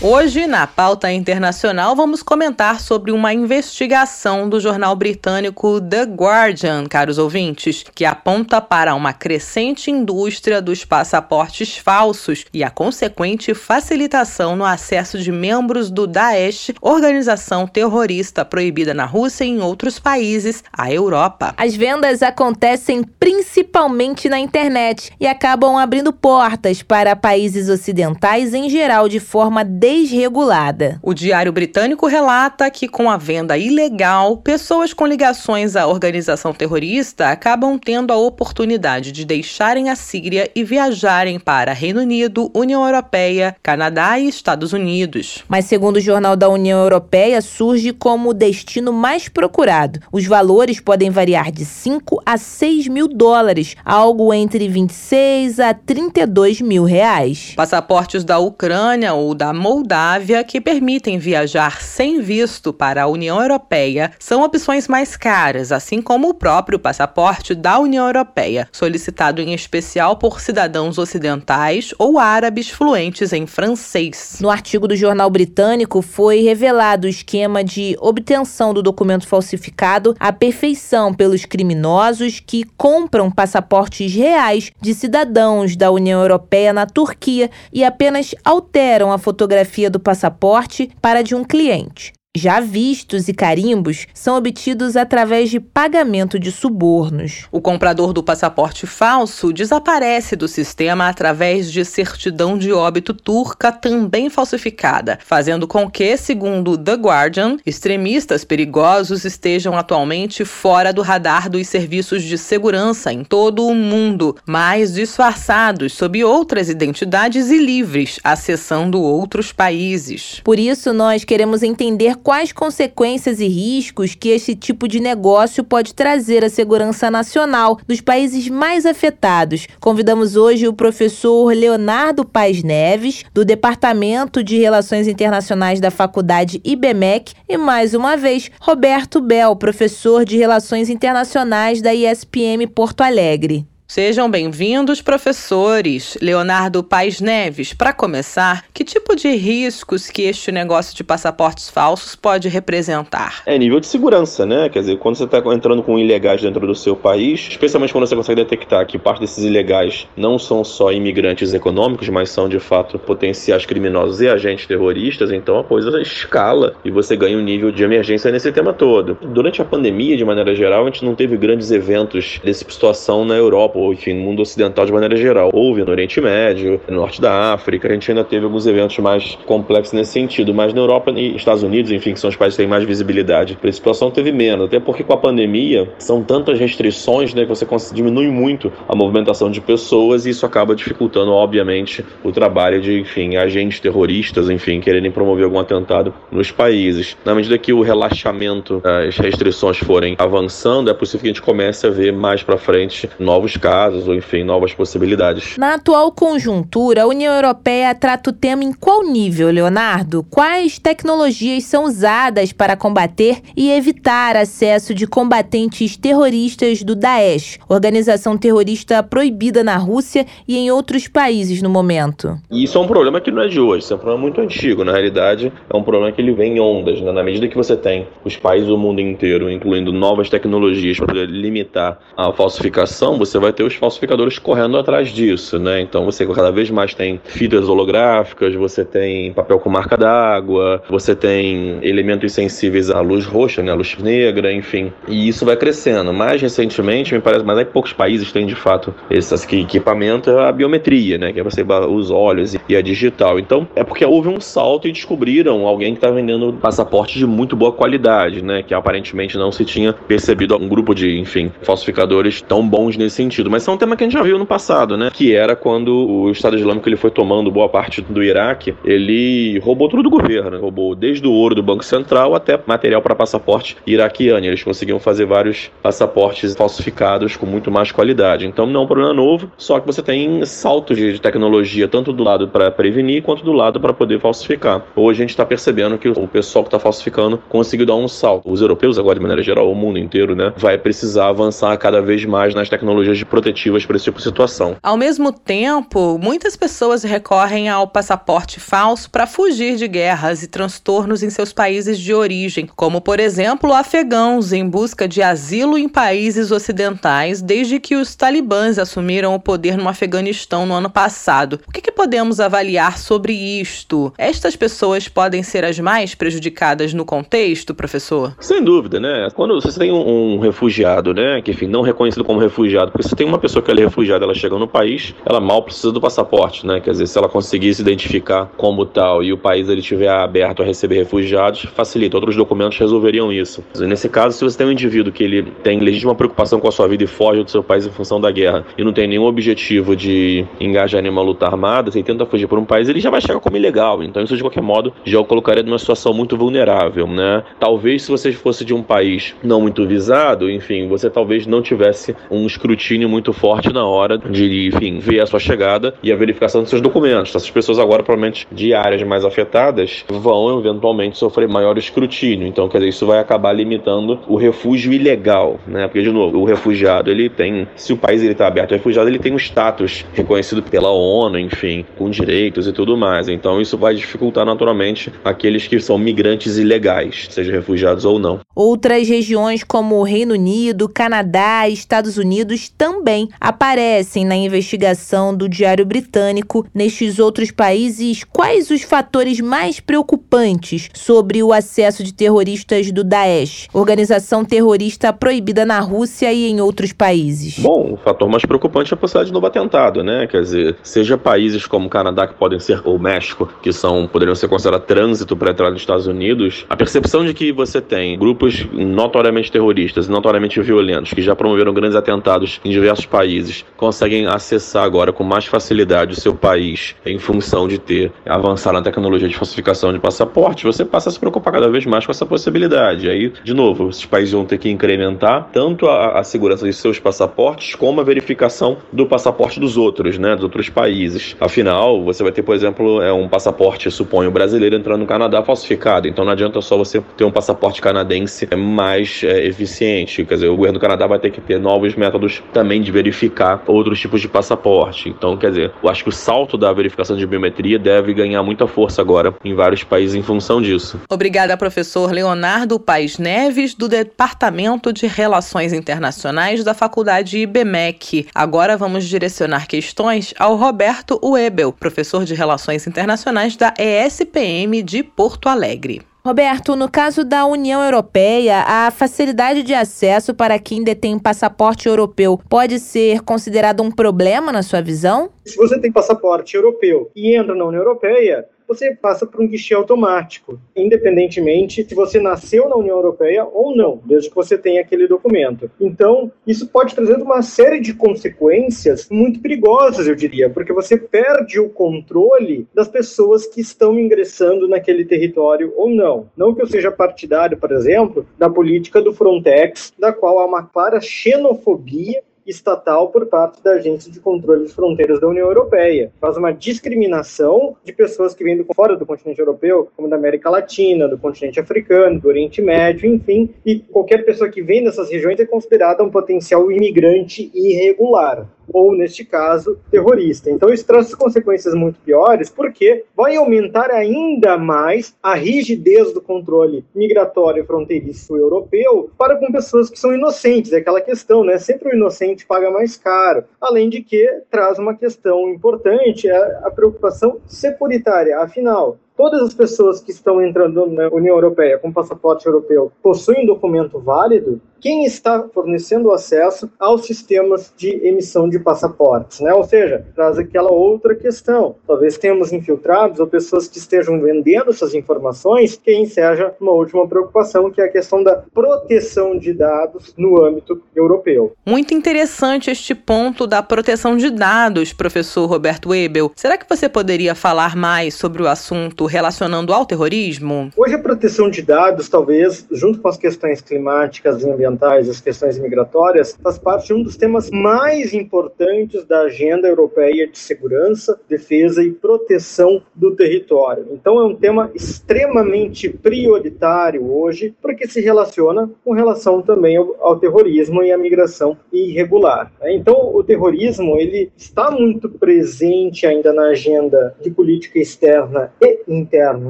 S2: Hoje, na pauta internacional, vamos comentar sobre uma investigação do jornal britânico The Guardian, caros ouvintes, que aponta para uma crescente indústria dos passaportes falsos e a consequente facilitação no acesso de membros do Daesh, organização terrorista proibida na Rússia e em outros países, à Europa.
S3: As vendas acontecem principalmente na internet e acabam abrindo portas para países ocidentais em geral de forma desregulada.
S2: O Diário Britânico relata que, com a venda ilegal, pessoas com ligações à organização terrorista acabam tendo a oportunidade de deixarem a Síria e viajarem para Reino Unido, União Europeia, Canadá e Estados Unidos.
S3: Mas, segundo o Jornal da União Europeia, surge como o destino mais procurado. Os valores podem variar de 5 a 6 mil dólares, algo entre 26 a 32 mil reais.
S2: Passaportes da Ucrânia ou da Moldávia Moldávia que permitem viajar sem visto para a União Europeia são opções mais caras, assim como o próprio passaporte da União Europeia, solicitado em especial por cidadãos ocidentais ou árabes fluentes em francês.
S3: No artigo do jornal britânico foi revelado o esquema de obtenção do documento falsificado à perfeição pelos criminosos que compram passaportes reais de cidadãos da União Europeia na Turquia e apenas alteram a fotografia fotografia do passaporte para de um cliente. Já vistos e carimbos são obtidos através de pagamento de subornos.
S2: O comprador do passaporte falso desaparece do sistema através de certidão de óbito turca também falsificada, fazendo com que, segundo The Guardian, extremistas perigosos estejam atualmente fora do radar dos serviços de segurança em todo o mundo, mas disfarçados sob outras identidades e livres, acessando outros países.
S3: Por isso, nós queremos entender quais consequências e riscos que esse tipo de negócio pode trazer à segurança nacional dos países mais afetados. Convidamos hoje o professor Leonardo Paz Neves, do Departamento de Relações Internacionais da Faculdade IBMEC, e mais uma vez, Roberto Bel, professor de Relações Internacionais da ISPM Porto Alegre.
S2: Sejam bem-vindos, professores. Leonardo Paes Neves, para começar, que tipo de riscos que este negócio de passaportes falsos pode representar?
S6: É nível de segurança, né? Quer dizer, quando você está entrando com ilegais dentro do seu país, especialmente quando você consegue detectar que parte desses ilegais não são só imigrantes econômicos, mas são de fato potenciais criminosos e agentes terroristas, então a coisa escala e você ganha um nível de emergência nesse tema todo. Durante a pandemia, de maneira geral, a gente não teve grandes eventos dessa situação na Europa ou enfim, no mundo ocidental de maneira geral. Houve no Oriente Médio, no Norte da África, a gente ainda teve alguns eventos mais complexos nesse sentido, mas na Europa e Estados Unidos, enfim, que são os países que têm mais visibilidade, para a situação teve menos, até porque com a pandemia são tantas restrições, né, que você diminui muito a movimentação de pessoas e isso acaba dificultando, obviamente, o trabalho de, enfim, agentes terroristas, enfim, quererem promover algum atentado nos países. Na medida que o relaxamento, as restrições forem avançando, é possível que a gente comece a ver mais para frente novos casos casos ou, enfim, novas possibilidades.
S3: Na atual conjuntura, a União Europeia trata o tema em qual nível, Leonardo? Quais tecnologias são usadas para combater e evitar acesso de combatentes terroristas do Daesh, organização terrorista proibida na Rússia e em outros países no momento?
S6: Isso é um problema que não é de hoje, isso é um problema muito antigo. Na realidade, é um problema que ele vem em ondas. Né? Na medida que você tem os países do mundo inteiro, incluindo novas tecnologias para limitar a falsificação, você vai ter os falsificadores correndo atrás disso, né? Então você cada vez mais tem fitas holográficas, você tem papel com marca d'água, você tem elementos sensíveis à luz roxa, né? À luz negra, enfim. E isso vai crescendo. Mais recentemente, me parece, mas aí poucos países têm de fato esse equipamento, é a biometria, né? Que é você os olhos e a digital. Então é porque houve um salto e descobriram alguém que está vendendo passaportes de muito boa qualidade, né? Que aparentemente não se tinha percebido um grupo de, enfim, falsificadores tão bons nesse sentido sentido, mas é um tema que a gente já viu no passado, né? Que era quando o Estado Islâmico ele foi tomando boa parte do Iraque, ele roubou tudo do governo, né? roubou desde o ouro do Banco Central até material para passaporte iraquiano. Eles conseguiam fazer vários passaportes falsificados com muito mais qualidade. Então não é um problema novo, só que você tem saltos de tecnologia tanto do lado para prevenir quanto do lado para poder falsificar. Hoje a gente está percebendo que o pessoal que está falsificando conseguiu dar um salto. Os europeus agora de maneira geral, o mundo inteiro, né, vai precisar avançar cada vez mais nas tecnologias de protetivas para esse tipo de situação.
S2: Ao mesmo tempo, muitas pessoas recorrem ao passaporte falso para fugir de guerras e transtornos em seus países de origem, como por exemplo afegãos em busca de asilo em países ocidentais desde que os talibãs assumiram o poder no Afeganistão no ano passado. O que, que podemos avaliar sobre isto? Estas pessoas podem ser as mais prejudicadas no contexto, professor?
S6: Sem dúvida, né? Quando você tem um, um refugiado, né, que enfim, não reconhecido como refugiado, porque se tem uma pessoa que é refugiada, ela chega no país, ela mal precisa do passaporte, né? Quer dizer, se ela conseguir se identificar como tal e o país ele estiver aberto a receber refugiados, facilita. Outros documentos resolveriam isso. Nesse caso, se você tem um indivíduo que ele tem legítima preocupação com a sua vida e foge do seu país em função da guerra e não tem nenhum objetivo de engajar em uma luta armada, se ele tenta fugir por um país, ele já vai chegar como ilegal. Então isso de qualquer modo já o colocaria numa situação muito vulnerável, né? Talvez se você fosse de um país não muito visado, enfim, você talvez não tivesse um escrutínio muito forte na hora de, enfim, ver a sua chegada e a verificação dos seus documentos. Essas pessoas agora, provavelmente de áreas mais afetadas, vão eventualmente sofrer maior escrutínio. Então, quer dizer, isso vai acabar limitando o refúgio ilegal, né? Porque, de novo, o refugiado, ele tem, se o país ele está aberto ao refugiado, ele tem um status reconhecido pela ONU, enfim, com direitos e tudo mais. Então, isso vai dificultar naturalmente aqueles que são migrantes ilegais, sejam refugiados ou não.
S3: Outras regiões como o Reino Unido, Canadá e Estados Unidos também aparecem na investigação do Diário Britânico. Nestes outros países, quais os fatores mais preocupantes sobre o acesso de terroristas do Daesh, organização terrorista proibida na Rússia e em outros países?
S6: Bom, o fator mais preocupante é a possibilidade de novo atentado, né? Quer dizer, seja países como o Canadá, que podem ser, ou México, que são poderiam ser considerados trânsito para entrar nos Estados Unidos, a percepção de que você tem grupos notoriamente terroristas, notoriamente violentos, que já promoveram grandes atentados em diversos países, conseguem acessar agora com mais facilidade o seu país em função de ter avançado na tecnologia de falsificação de passaporte, você passa a se preocupar cada vez mais com essa possibilidade. Aí, de novo, esses países vão ter que incrementar tanto a, a segurança de seus passaportes como a verificação do passaporte dos outros, né, dos outros países. Afinal, você vai ter, por exemplo, é um passaporte, suponho, brasileiro entrando no Canadá falsificado. Então não adianta só você ter um passaporte canadense mais é, eficiente. Quer dizer, o governo do Canadá vai ter que ter novos métodos também de verificar outros tipos de passaporte. Então, quer dizer, eu acho que o salto da verificação de biometria deve ganhar muita força agora em vários países em função disso.
S2: Obrigada, professor Leonardo Paes Neves, do Departamento de Relações Internacionais da Faculdade IBMEC. Agora vamos direcionar questões ao Roberto Webel, professor de Relações Internacionais da ESPM de Porto Alegre.
S3: Roberto, no caso da União Europeia, a facilidade de acesso para quem detém passaporte europeu pode ser considerada um problema na sua visão?
S7: Se você tem passaporte europeu e entra na União Europeia, você passa por um guichê automático, independentemente se você nasceu na União Europeia ou não, desde que você tenha aquele documento. Então, isso pode trazer uma série de consequências muito perigosas, eu diria, porque você perde o controle das pessoas que estão ingressando naquele território ou não. Não que eu seja partidário, por exemplo, da política do Frontex, da qual há uma clara xenofobia estatal por parte da Agência de Controle de Fronteiras da União Europeia. Faz uma discriminação de pessoas que vêm do, fora do continente europeu, como da América Latina, do continente africano, do Oriente Médio, enfim, e qualquer pessoa que vem dessas regiões é considerada um potencial imigrante irregular ou, neste caso, terrorista. Então, isso traz consequências muito piores, porque vai aumentar ainda mais a rigidez do controle migratório fronteiriço europeu para com pessoas que são inocentes. É aquela questão, né? Sempre o inocente paga mais caro. Além de que traz uma questão importante, é a preocupação securitária. Afinal, todas as pessoas que estão entrando na União Europeia com passaporte europeu possuem documento válido, quem está fornecendo acesso aos sistemas de emissão de passaportes, né? Ou seja, traz aquela outra questão. Talvez tenhamos infiltrados ou pessoas que estejam vendendo essas informações, que enseja uma última preocupação, que é a questão da proteção de dados no âmbito europeu.
S2: Muito interessante este ponto da proteção de dados, professor Roberto Ebel. Será que você poderia falar mais sobre o assunto relacionando ao terrorismo?
S7: Hoje a proteção de dados, talvez, junto com as questões climáticas e ambientais, as questões migratórias, faz parte de um dos temas mais importantes da agenda europeia de segurança, defesa e proteção do território. Então é um tema extremamente prioritário hoje, porque se relaciona com relação também ao, ao terrorismo e à migração irregular. Né? Então o terrorismo ele está muito presente ainda na agenda de política externa e interna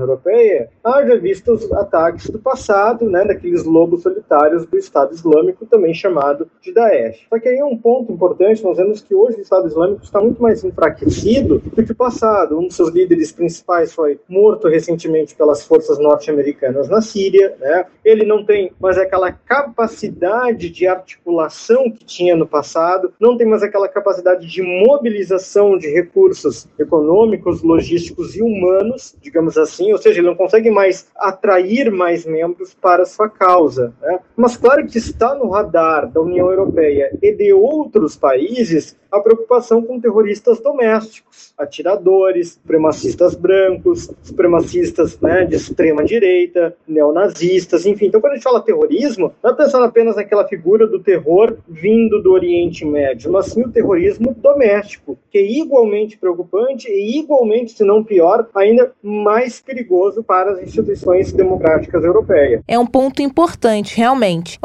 S7: europeia, haja visto os ataques do passado, né, daqueles lobos solitários do Estado Islâmico, também chamado de Daesh. Só que aí é um ponto importante, nós vemos que hoje o Estado Islâmico está muito mais enfraquecido do que o passado. Um dos seus líderes principais foi morto recentemente pelas forças norte-americanas na Síria, né? Ele não tem mais aquela capacidade de articulação que tinha no passado, não tem mais aquela capacidade de mobilização de recursos econômicos, logísticos e humanos, digamos assim, ou seja, ele não consegue mais atrair mais membros para sua causa. Né? Mas claro que está no radar da União Europeia e de outros países a preocupação com terroristas domésticos, atiradores, supremacistas brancos, supremacistas né, de extrema direita, neonazistas, enfim. Então, quando a gente fala terrorismo, não é pensando apenas naquela figura do terror vindo do Oriente Médio, mas sim o terrorismo doméstico, que é igualmente preocupante e igualmente, se não pior, ainda mais perigoso para as instituições democráticas europeias.
S3: É um ponto importante, realmente.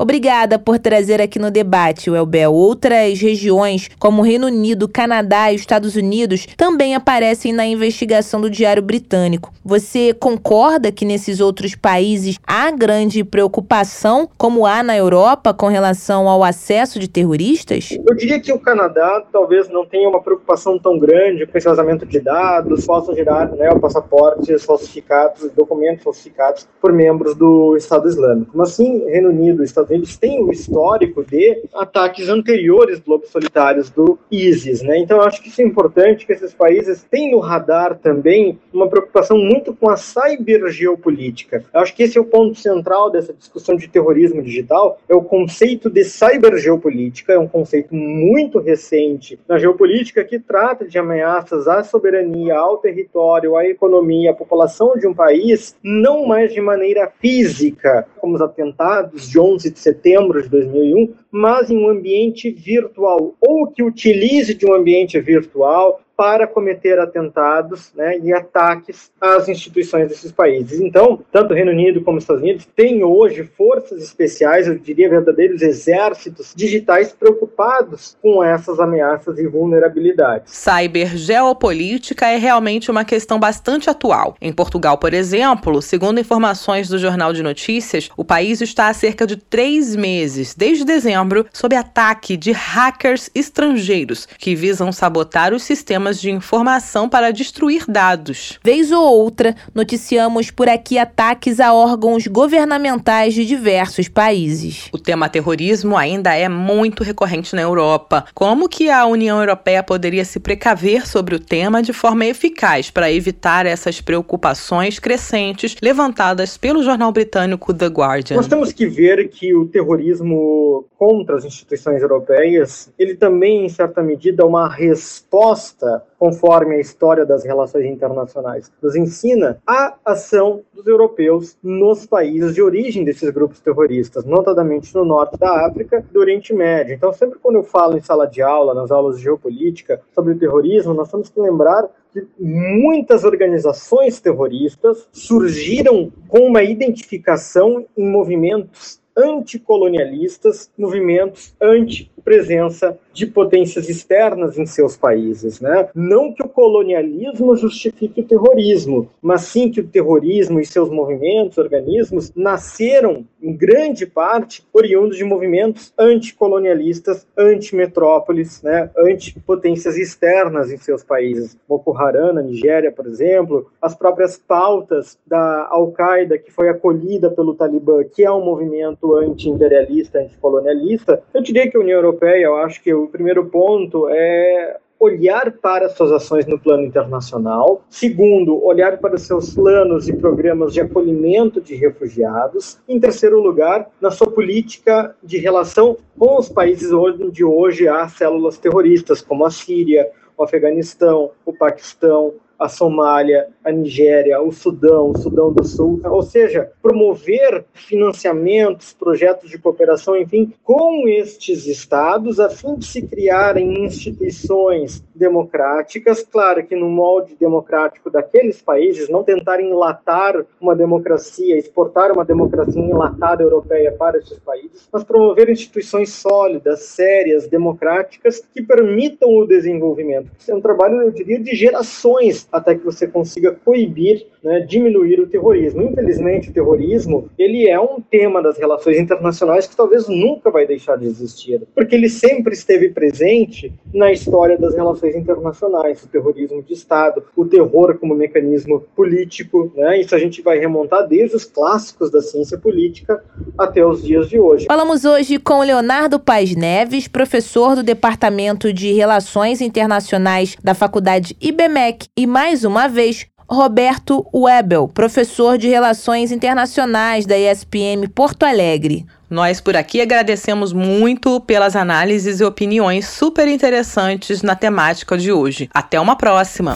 S3: Por trazer aqui no debate, Welbel, outras regiões como Reino Unido, Canadá e Estados Unidos também aparecem na investigação do Diário Britânico. Você concorda que nesses outros países há grande preocupação, como há na Europa, com relação ao acesso de terroristas?
S7: Eu diria que o Canadá talvez não tenha uma preocupação tão grande com esse vazamento de dados, possam gerar né, passaportes falsificados, documentos falsificados por membros do Estado Islâmico. Mas sim, Reino Unido Estados Unidos têm o um histórico de ataques anteriores globos solitários do ISIS, né? Então eu acho que isso é importante que esses países tenham no radar também uma preocupação muito com a cybergeopolítica. Eu acho que esse é o ponto central dessa discussão de terrorismo digital, é o conceito de cybergeopolítica, é um conceito muito recente na geopolítica que trata de ameaças à soberania, ao território, à economia, à população de um país, não mais de maneira física, como os atentados de 11 de setembro de 2001, mas em um ambiente virtual, ou que utilize de um ambiente virtual para cometer atentados né, e ataques às instituições desses países. Então, tanto o Reino Unido como os Estados Unidos têm hoje forças especiais, eu diria verdadeiros exércitos digitais preocupados com essas ameaças e vulnerabilidades.
S2: Cybergeopolítica é realmente uma questão bastante atual. Em Portugal, por exemplo, segundo informações do Jornal de Notícias, o país está há cerca de três meses, desde dezembro, sob ataque de hackers estrangeiros que visam sabotar os sistemas sistemas de informação para destruir dados.
S3: Vez ou outra, noticiamos por aqui ataques a órgãos governamentais de diversos países.
S2: O tema terrorismo ainda é muito recorrente na Europa. Como que a União Europeia poderia se precaver sobre o tema de forma eficaz para evitar essas preocupações crescentes levantadas pelo jornal britânico The Guardian?
S7: Nós temos que ver que o terrorismo contra as instituições europeias, ele também, em certa medida, é uma resposta conforme a história das relações internacionais nos ensina, a ação dos europeus nos países de origem desses grupos terroristas, notadamente no norte da África e do Oriente Médio. Então, sempre quando eu falo em sala de aula, nas aulas de geopolítica, sobre o terrorismo, nós temos que lembrar que muitas organizações terroristas surgiram com uma identificação em movimentos anticolonialistas, movimentos anti-presença de potências externas em seus países. Né? Não que o colonialismo justifique o terrorismo, mas sim que o terrorismo e seus movimentos, organismos, nasceram, em grande parte, oriundos de movimentos anticolonialistas, anti-metrópoles, né? anti-potências externas em seus países. Boko Haram, na Nigéria, por exemplo, as próprias pautas da Al-Qaeda, que foi acolhida pelo Talibã, que é um movimento anti-imperialista, anticolonialista. Eu diria que a União Europeia, eu acho que o primeiro ponto é olhar para suas ações no plano internacional. Segundo, olhar para seus planos e programas de acolhimento de refugiados. Em terceiro lugar, na sua política de relação com os países onde hoje há células terroristas, como a Síria, o Afeganistão, o Paquistão, a Somália, a Nigéria, o Sudão, o Sudão do Sul, ou seja, promover financiamentos, projetos de cooperação, enfim, com estes estados, a fim de se criarem instituições democráticas, claro que no molde democrático daqueles países, não tentar enlatar uma democracia, exportar uma democracia enlatada europeia para esses países, mas promover instituições sólidas, sérias, democráticas, que permitam o desenvolvimento. Isso é um trabalho, eu diria, de gerações até que você consiga coibir, né, diminuir o terrorismo. Infelizmente, o terrorismo ele é um tema das relações internacionais que talvez nunca vai deixar de existir, porque ele sempre esteve presente na história das relações internacionais, o terrorismo de Estado, o terror como mecanismo político, né? Isso a gente vai remontar desde os clássicos da ciência política até os dias de hoje.
S3: Falamos hoje com Leonardo Paz Neves, professor do Departamento de Relações Internacionais da Faculdade IBMEC e mais uma vez Roberto Webel, professor de Relações Internacionais da ESPM Porto Alegre.
S2: Nós por aqui agradecemos muito pelas análises e opiniões super interessantes na temática de hoje. Até uma próxima!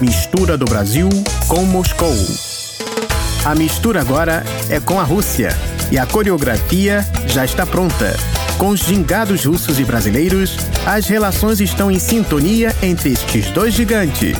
S1: Mistura do Brasil com Moscou. A mistura agora é com a Rússia e a coreografia já está pronta. Com os gingados russos e brasileiros, as relações estão em sintonia entre estes dois gigantes.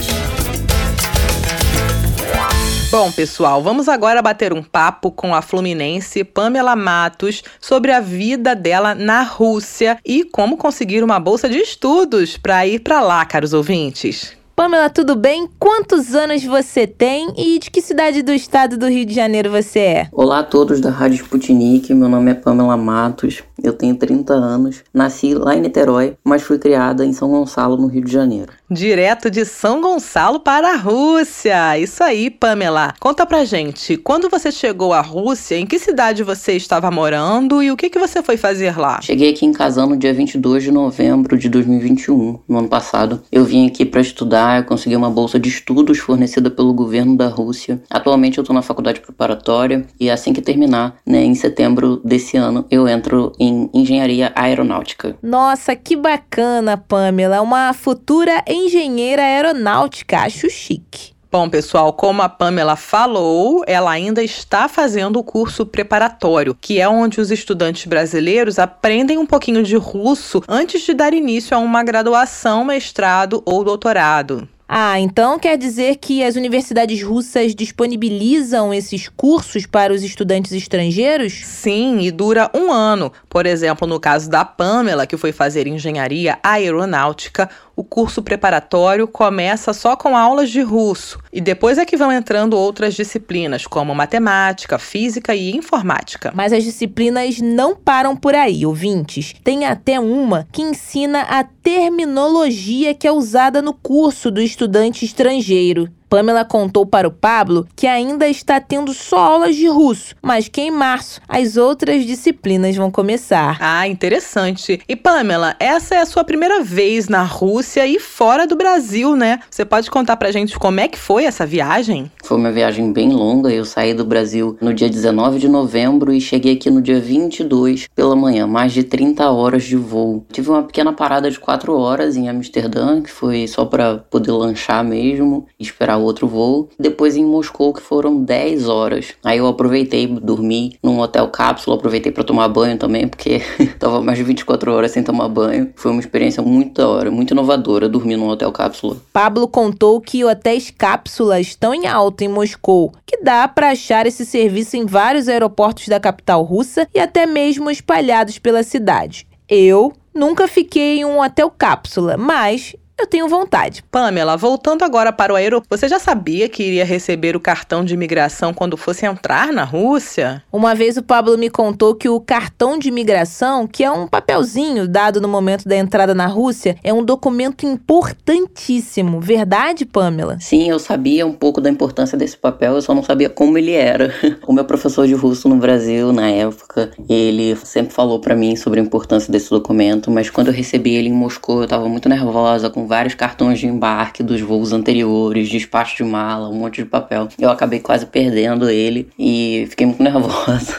S2: Bom, pessoal, vamos agora bater um papo com a fluminense Pamela Matos sobre a vida dela na Rússia e como conseguir uma bolsa de estudos para ir para lá, caros ouvintes.
S3: Pamela, tudo bem? Quantos anos você tem e de que cidade do estado do Rio de Janeiro você é?
S8: Olá a todos da Rádio Sputnik, meu nome é Pamela Matos, eu tenho 30 anos, nasci lá em Niterói, mas fui criada em São Gonçalo, no Rio de Janeiro.
S2: Direto de São Gonçalo para a Rússia. Isso aí, Pamela. Conta pra gente, quando você chegou à Rússia, em que cidade você estava morando e o que, que você foi fazer lá?
S8: Cheguei aqui em Kazan no dia 22 de novembro de 2021, no ano passado. Eu vim aqui para estudar, eu consegui uma bolsa de estudos fornecida pelo governo da Rússia. Atualmente eu estou na faculdade preparatória e assim que terminar, né, em setembro desse ano, eu entro em engenharia aeronáutica.
S3: Nossa, que bacana, Pamela. Uma futura engenheira aeronáutica, acho chique.
S2: Bom, pessoal, como a Pamela falou, ela ainda está fazendo o curso preparatório, que é onde os estudantes brasileiros aprendem um pouquinho de russo antes de dar início a uma graduação, mestrado ou doutorado.
S3: Ah, então quer dizer que as universidades russas disponibilizam esses cursos para os estudantes estrangeiros?
S2: Sim, e dura um ano. Por exemplo, no caso da Pamela, que foi fazer engenharia aeronáutica, o curso preparatório começa só com aulas de russo e depois é que vão entrando outras disciplinas, como matemática, física e informática.
S3: Mas as disciplinas não param por aí, ouvintes. Tem até uma que ensina a terminologia que é usada no curso do estudante estrangeiro. Pamela contou para o Pablo que ainda está tendo só aulas de russo, mas que em março as outras disciplinas vão começar.
S2: Ah, interessante. E Pamela, essa é a sua primeira vez na Rússia e fora do Brasil, né? Você pode contar pra gente como é que foi essa viagem?
S8: Foi uma viagem bem longa. Eu saí do Brasil no dia 19 de novembro e cheguei aqui no dia 22 pela manhã, mais de 30 horas de voo. Tive uma pequena parada de 4 horas em Amsterdã, que foi só para poder lanchar mesmo, esperar outro voo. Depois em Moscou, que foram 10 horas. Aí eu aproveitei, dormi num hotel cápsula, aproveitei para tomar banho também, porque tava mais de 24 horas sem tomar banho. Foi uma experiência muito da hora, muito inovadora dormir num hotel cápsula.
S3: Pablo contou que hotéis cápsula estão em alta em Moscou, que dá para achar esse serviço em vários aeroportos da capital russa e até mesmo espalhados pela cidade. Eu nunca fiquei em um hotel cápsula, mas eu tenho vontade.
S2: Pamela, voltando agora para o aeroporto, você já sabia que iria receber o cartão de imigração quando fosse entrar na Rússia?
S3: Uma vez o Pablo me contou que o cartão de imigração, que é um papelzinho dado no momento da entrada na Rússia, é um documento importantíssimo. Verdade, Pamela?
S8: Sim, eu sabia um pouco da importância desse papel, eu só não sabia como ele era. O meu professor de russo no Brasil, na época, ele sempre falou para mim sobre a importância desse documento, mas quando eu recebi ele em Moscou, eu tava muito nervosa com vários cartões de embarque dos voos anteriores, despacho de mala, um monte de papel. Eu acabei quase perdendo ele e fiquei muito nervosa.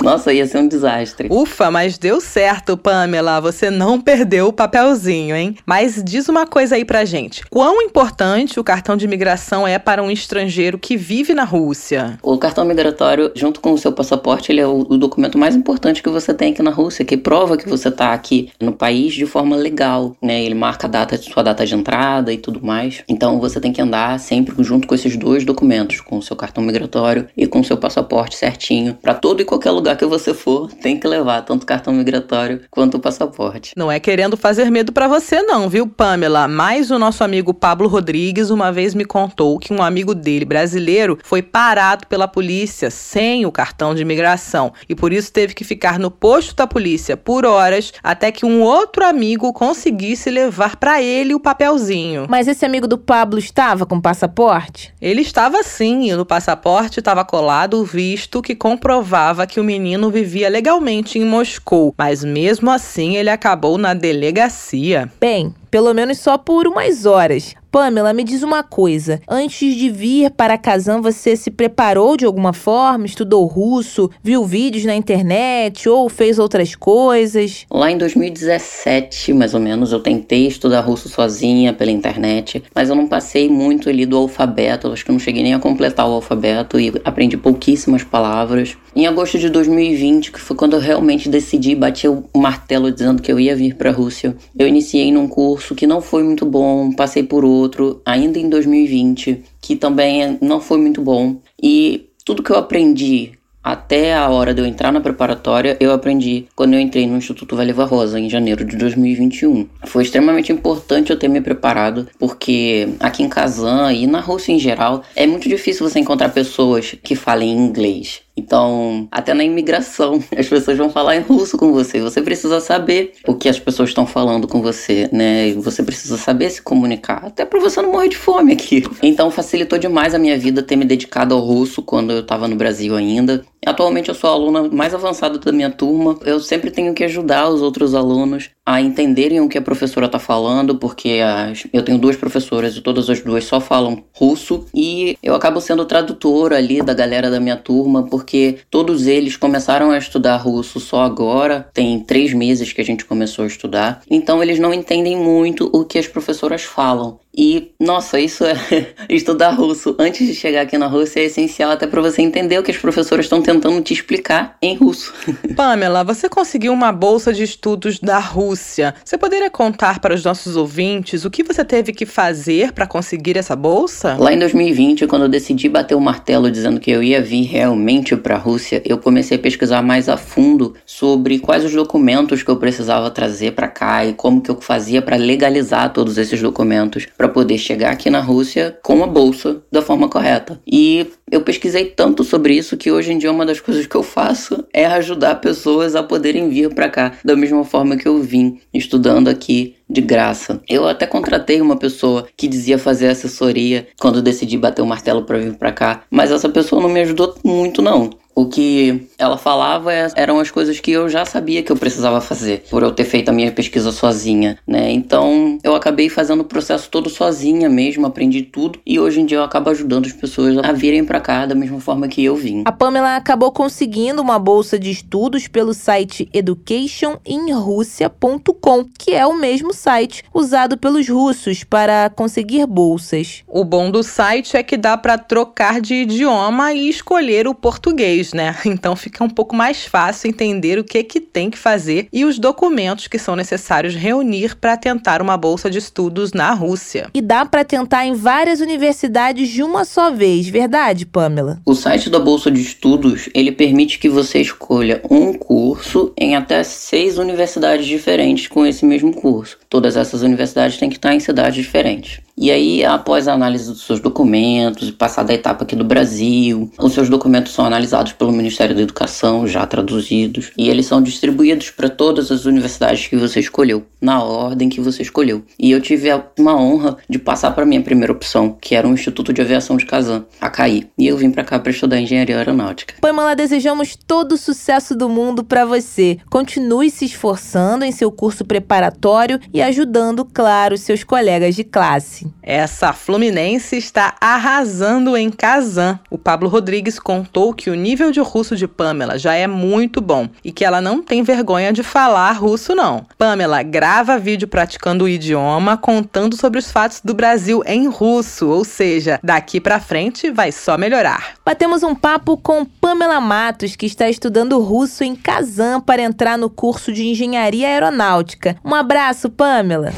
S8: Nossa, ia ser um desastre.
S2: Ufa, mas deu certo, Pamela. Você não perdeu o papelzinho, hein? Mas diz uma coisa aí pra gente. Quão importante o cartão de imigração é para um estrangeiro que vive na Rússia?
S8: O cartão migratório, junto com o seu passaporte, ele é o, o documento mais importante que você tem aqui na Rússia, que prova que você está aqui no país de forma legal, né? Ele marca a data, sua data de entrada e tudo mais. Então você tem que andar sempre junto com esses dois documentos, com o seu cartão migratório e com o seu passaporte certinho. Para todo e qualquer lugar que você for, tem que levar tanto o cartão migratório quanto o passaporte.
S2: Não é querendo fazer medo para você não, viu, Pamela? Mas o nosso amigo Pablo Rodrigues uma vez me contou que um amigo dele brasileiro foi parado pela polícia sem o cartão de imigração e por isso teve que ficar no posto da polícia por horas até que um outro amigo conseguisse levar para ele o papelzinho.
S3: Mas esse amigo do Pablo estava com passaporte?
S2: Ele estava sim, e no passaporte estava colado o visto que comprovava que o menino vivia legalmente em Moscou, mas mesmo assim ele acabou na delegacia.
S3: Bem, pelo menos só por umas horas. Pamela, me diz uma coisa. Antes de vir para Kazan, você se preparou de alguma forma? Estudou russo? Viu vídeos na internet? Ou fez outras coisas?
S8: Lá em 2017, mais ou menos, eu tentei estudar russo sozinha pela internet, mas eu não passei muito ali do alfabeto. Acho que eu não cheguei nem a completar o alfabeto e aprendi pouquíssimas palavras. Em agosto de 2020, que foi quando eu realmente decidi bater o martelo dizendo que eu ia vir para a Rússia, eu iniciei num curso que não foi muito bom, passei por outro ainda em 2020, que também não foi muito bom. E tudo que eu aprendi até a hora de eu entrar na preparatória, eu aprendi quando eu entrei no Instituto Valeva Rosa, em janeiro de 2021. Foi extremamente importante eu ter me preparado, porque aqui em Kazan e na Rússia em geral, é muito difícil você encontrar pessoas que falem inglês. Então, até na imigração, as pessoas vão falar em russo com você. Você precisa saber o que as pessoas estão falando com você, né? Você precisa saber se comunicar, até para você não morrer de fome aqui. Então, facilitou demais a minha vida ter me dedicado ao russo quando eu estava no Brasil ainda. Atualmente eu sou a aluna mais avançada da minha turma. Eu sempre tenho que ajudar os outros alunos a entenderem o que a professora está falando, porque as, eu tenho duas professoras e todas as duas só falam russo e eu acabo sendo tradutora ali da galera da minha turma, porque todos eles começaram a estudar russo só agora, tem três meses que a gente começou a estudar, então eles não entendem muito o que as professoras falam. E, nossa, isso é. estudar russo antes de chegar aqui na Rússia é essencial até para você entender o que as professoras estão tentando te explicar em russo.
S2: Pamela, você conseguiu uma bolsa de estudos da Rússia. Você poderia contar para os nossos ouvintes o que você teve que fazer para conseguir essa bolsa?
S8: Lá em 2020, quando eu decidi bater o martelo dizendo que eu ia vir realmente para a Rússia, eu comecei a pesquisar mais a fundo sobre quais os documentos que eu precisava trazer para cá e como que eu fazia para legalizar todos esses documentos para poder chegar aqui na Rússia com a bolsa da forma correta. E eu pesquisei tanto sobre isso que hoje em dia uma das coisas que eu faço é ajudar pessoas a poderem vir para cá da mesma forma que eu vim, estudando aqui de graça. Eu até contratei uma pessoa que dizia fazer assessoria quando decidi bater o martelo para vir para cá, mas essa pessoa não me ajudou muito não. O que ela falava é, eram as coisas que eu já sabia que eu precisava fazer, por eu ter feito a minha pesquisa sozinha, né? Então eu acabei fazendo o processo todo sozinha mesmo, aprendi tudo e hoje em dia eu acabo ajudando as pessoas a virem para cá da mesma forma que eu vim.
S3: A Pamela acabou conseguindo uma bolsa de estudos pelo site educationinrussia.com, que é o mesmo site usado pelos russos para conseguir bolsas.
S2: O bom do site é que dá para trocar de idioma e escolher o português né? Então fica um pouco mais fácil entender o que que tem que fazer e os documentos que são necessários reunir para tentar uma bolsa de estudos na Rússia.
S3: E dá para tentar em várias universidades de uma só vez, verdade, Pamela?
S8: O site da bolsa de estudos, ele permite que você escolha um curso em até seis universidades diferentes com esse mesmo curso. Todas essas universidades têm que estar em cidades diferentes. E aí, após a análise dos seus documentos e passar da etapa aqui do Brasil, os seus documentos são analisados pelo Ministério da Educação, já traduzidos, e eles são distribuídos para todas as universidades que você escolheu, na ordem que você escolheu. E eu tive uma honra de passar para minha primeira opção, que era o Instituto de Aviação de Kazan, a CAI. E eu vim para cá para estudar engenharia aeronáutica.
S3: Pamela, desejamos todo o sucesso do mundo para você. Continue se esforçando em seu curso preparatório e ajudando, claro, seus colegas de classe.
S2: Essa Fluminense está arrasando em Kazan. O Pablo Rodrigues contou que o nível nível de russo de Pamela já é muito bom e que ela não tem vergonha de falar russo, não. Pamela grava vídeo praticando o idioma, contando sobre os fatos do Brasil em russo, ou seja, daqui para frente vai só melhorar.
S3: Batemos um papo com Pamela Matos, que está estudando russo em Kazan para entrar no curso de engenharia aeronáutica. Um abraço, Pamela.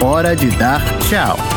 S1: Hora de dar tchau.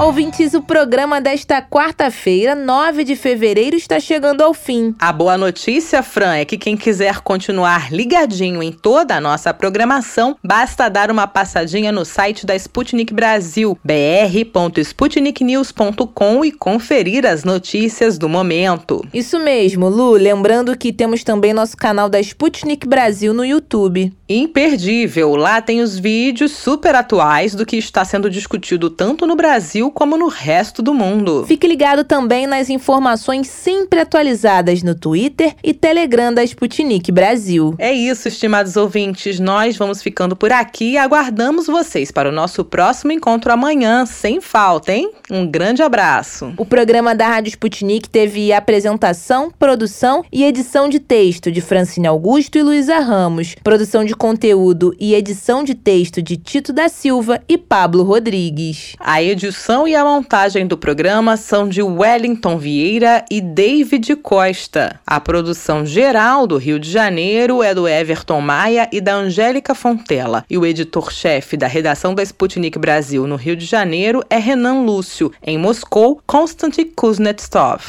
S3: Ouvintes, o programa desta quarta-feira, 9 de fevereiro, está chegando ao fim.
S2: A boa notícia, Fran, é que quem quiser continuar ligadinho em toda a nossa programação, basta dar uma passadinha no site da Sputnik Brasil, br.sputniknews.com e conferir as notícias do momento.
S3: Isso mesmo, Lu. Lembrando que temos também nosso canal da Sputnik Brasil no YouTube.
S2: Imperdível. Lá tem os vídeos super atuais do que está sendo discutido tanto no Brasil como no resto do mundo.
S3: Fique ligado também nas informações sempre atualizadas no Twitter e Telegram da Sputnik Brasil.
S2: É isso, estimados ouvintes. Nós vamos ficando por aqui e aguardamos vocês para o nosso próximo encontro amanhã, sem falta, hein? Um grande abraço.
S3: O programa da Rádio Sputnik teve apresentação, produção e edição de texto de Francine Augusto e Luísa Ramos, produção de conteúdo e edição de texto de Tito da Silva e Pablo Rodrigues.
S2: A edição e a montagem do programa são de Wellington Vieira e David Costa. A produção geral do Rio de Janeiro é do Everton Maia e da Angélica Fontela. E o editor-chefe da redação da Sputnik Brasil no Rio de Janeiro é Renan Lúcio. Em Moscou, Konstantin Kuznetsov.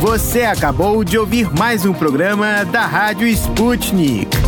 S1: Você acabou de ouvir mais um programa da Rádio Sputnik.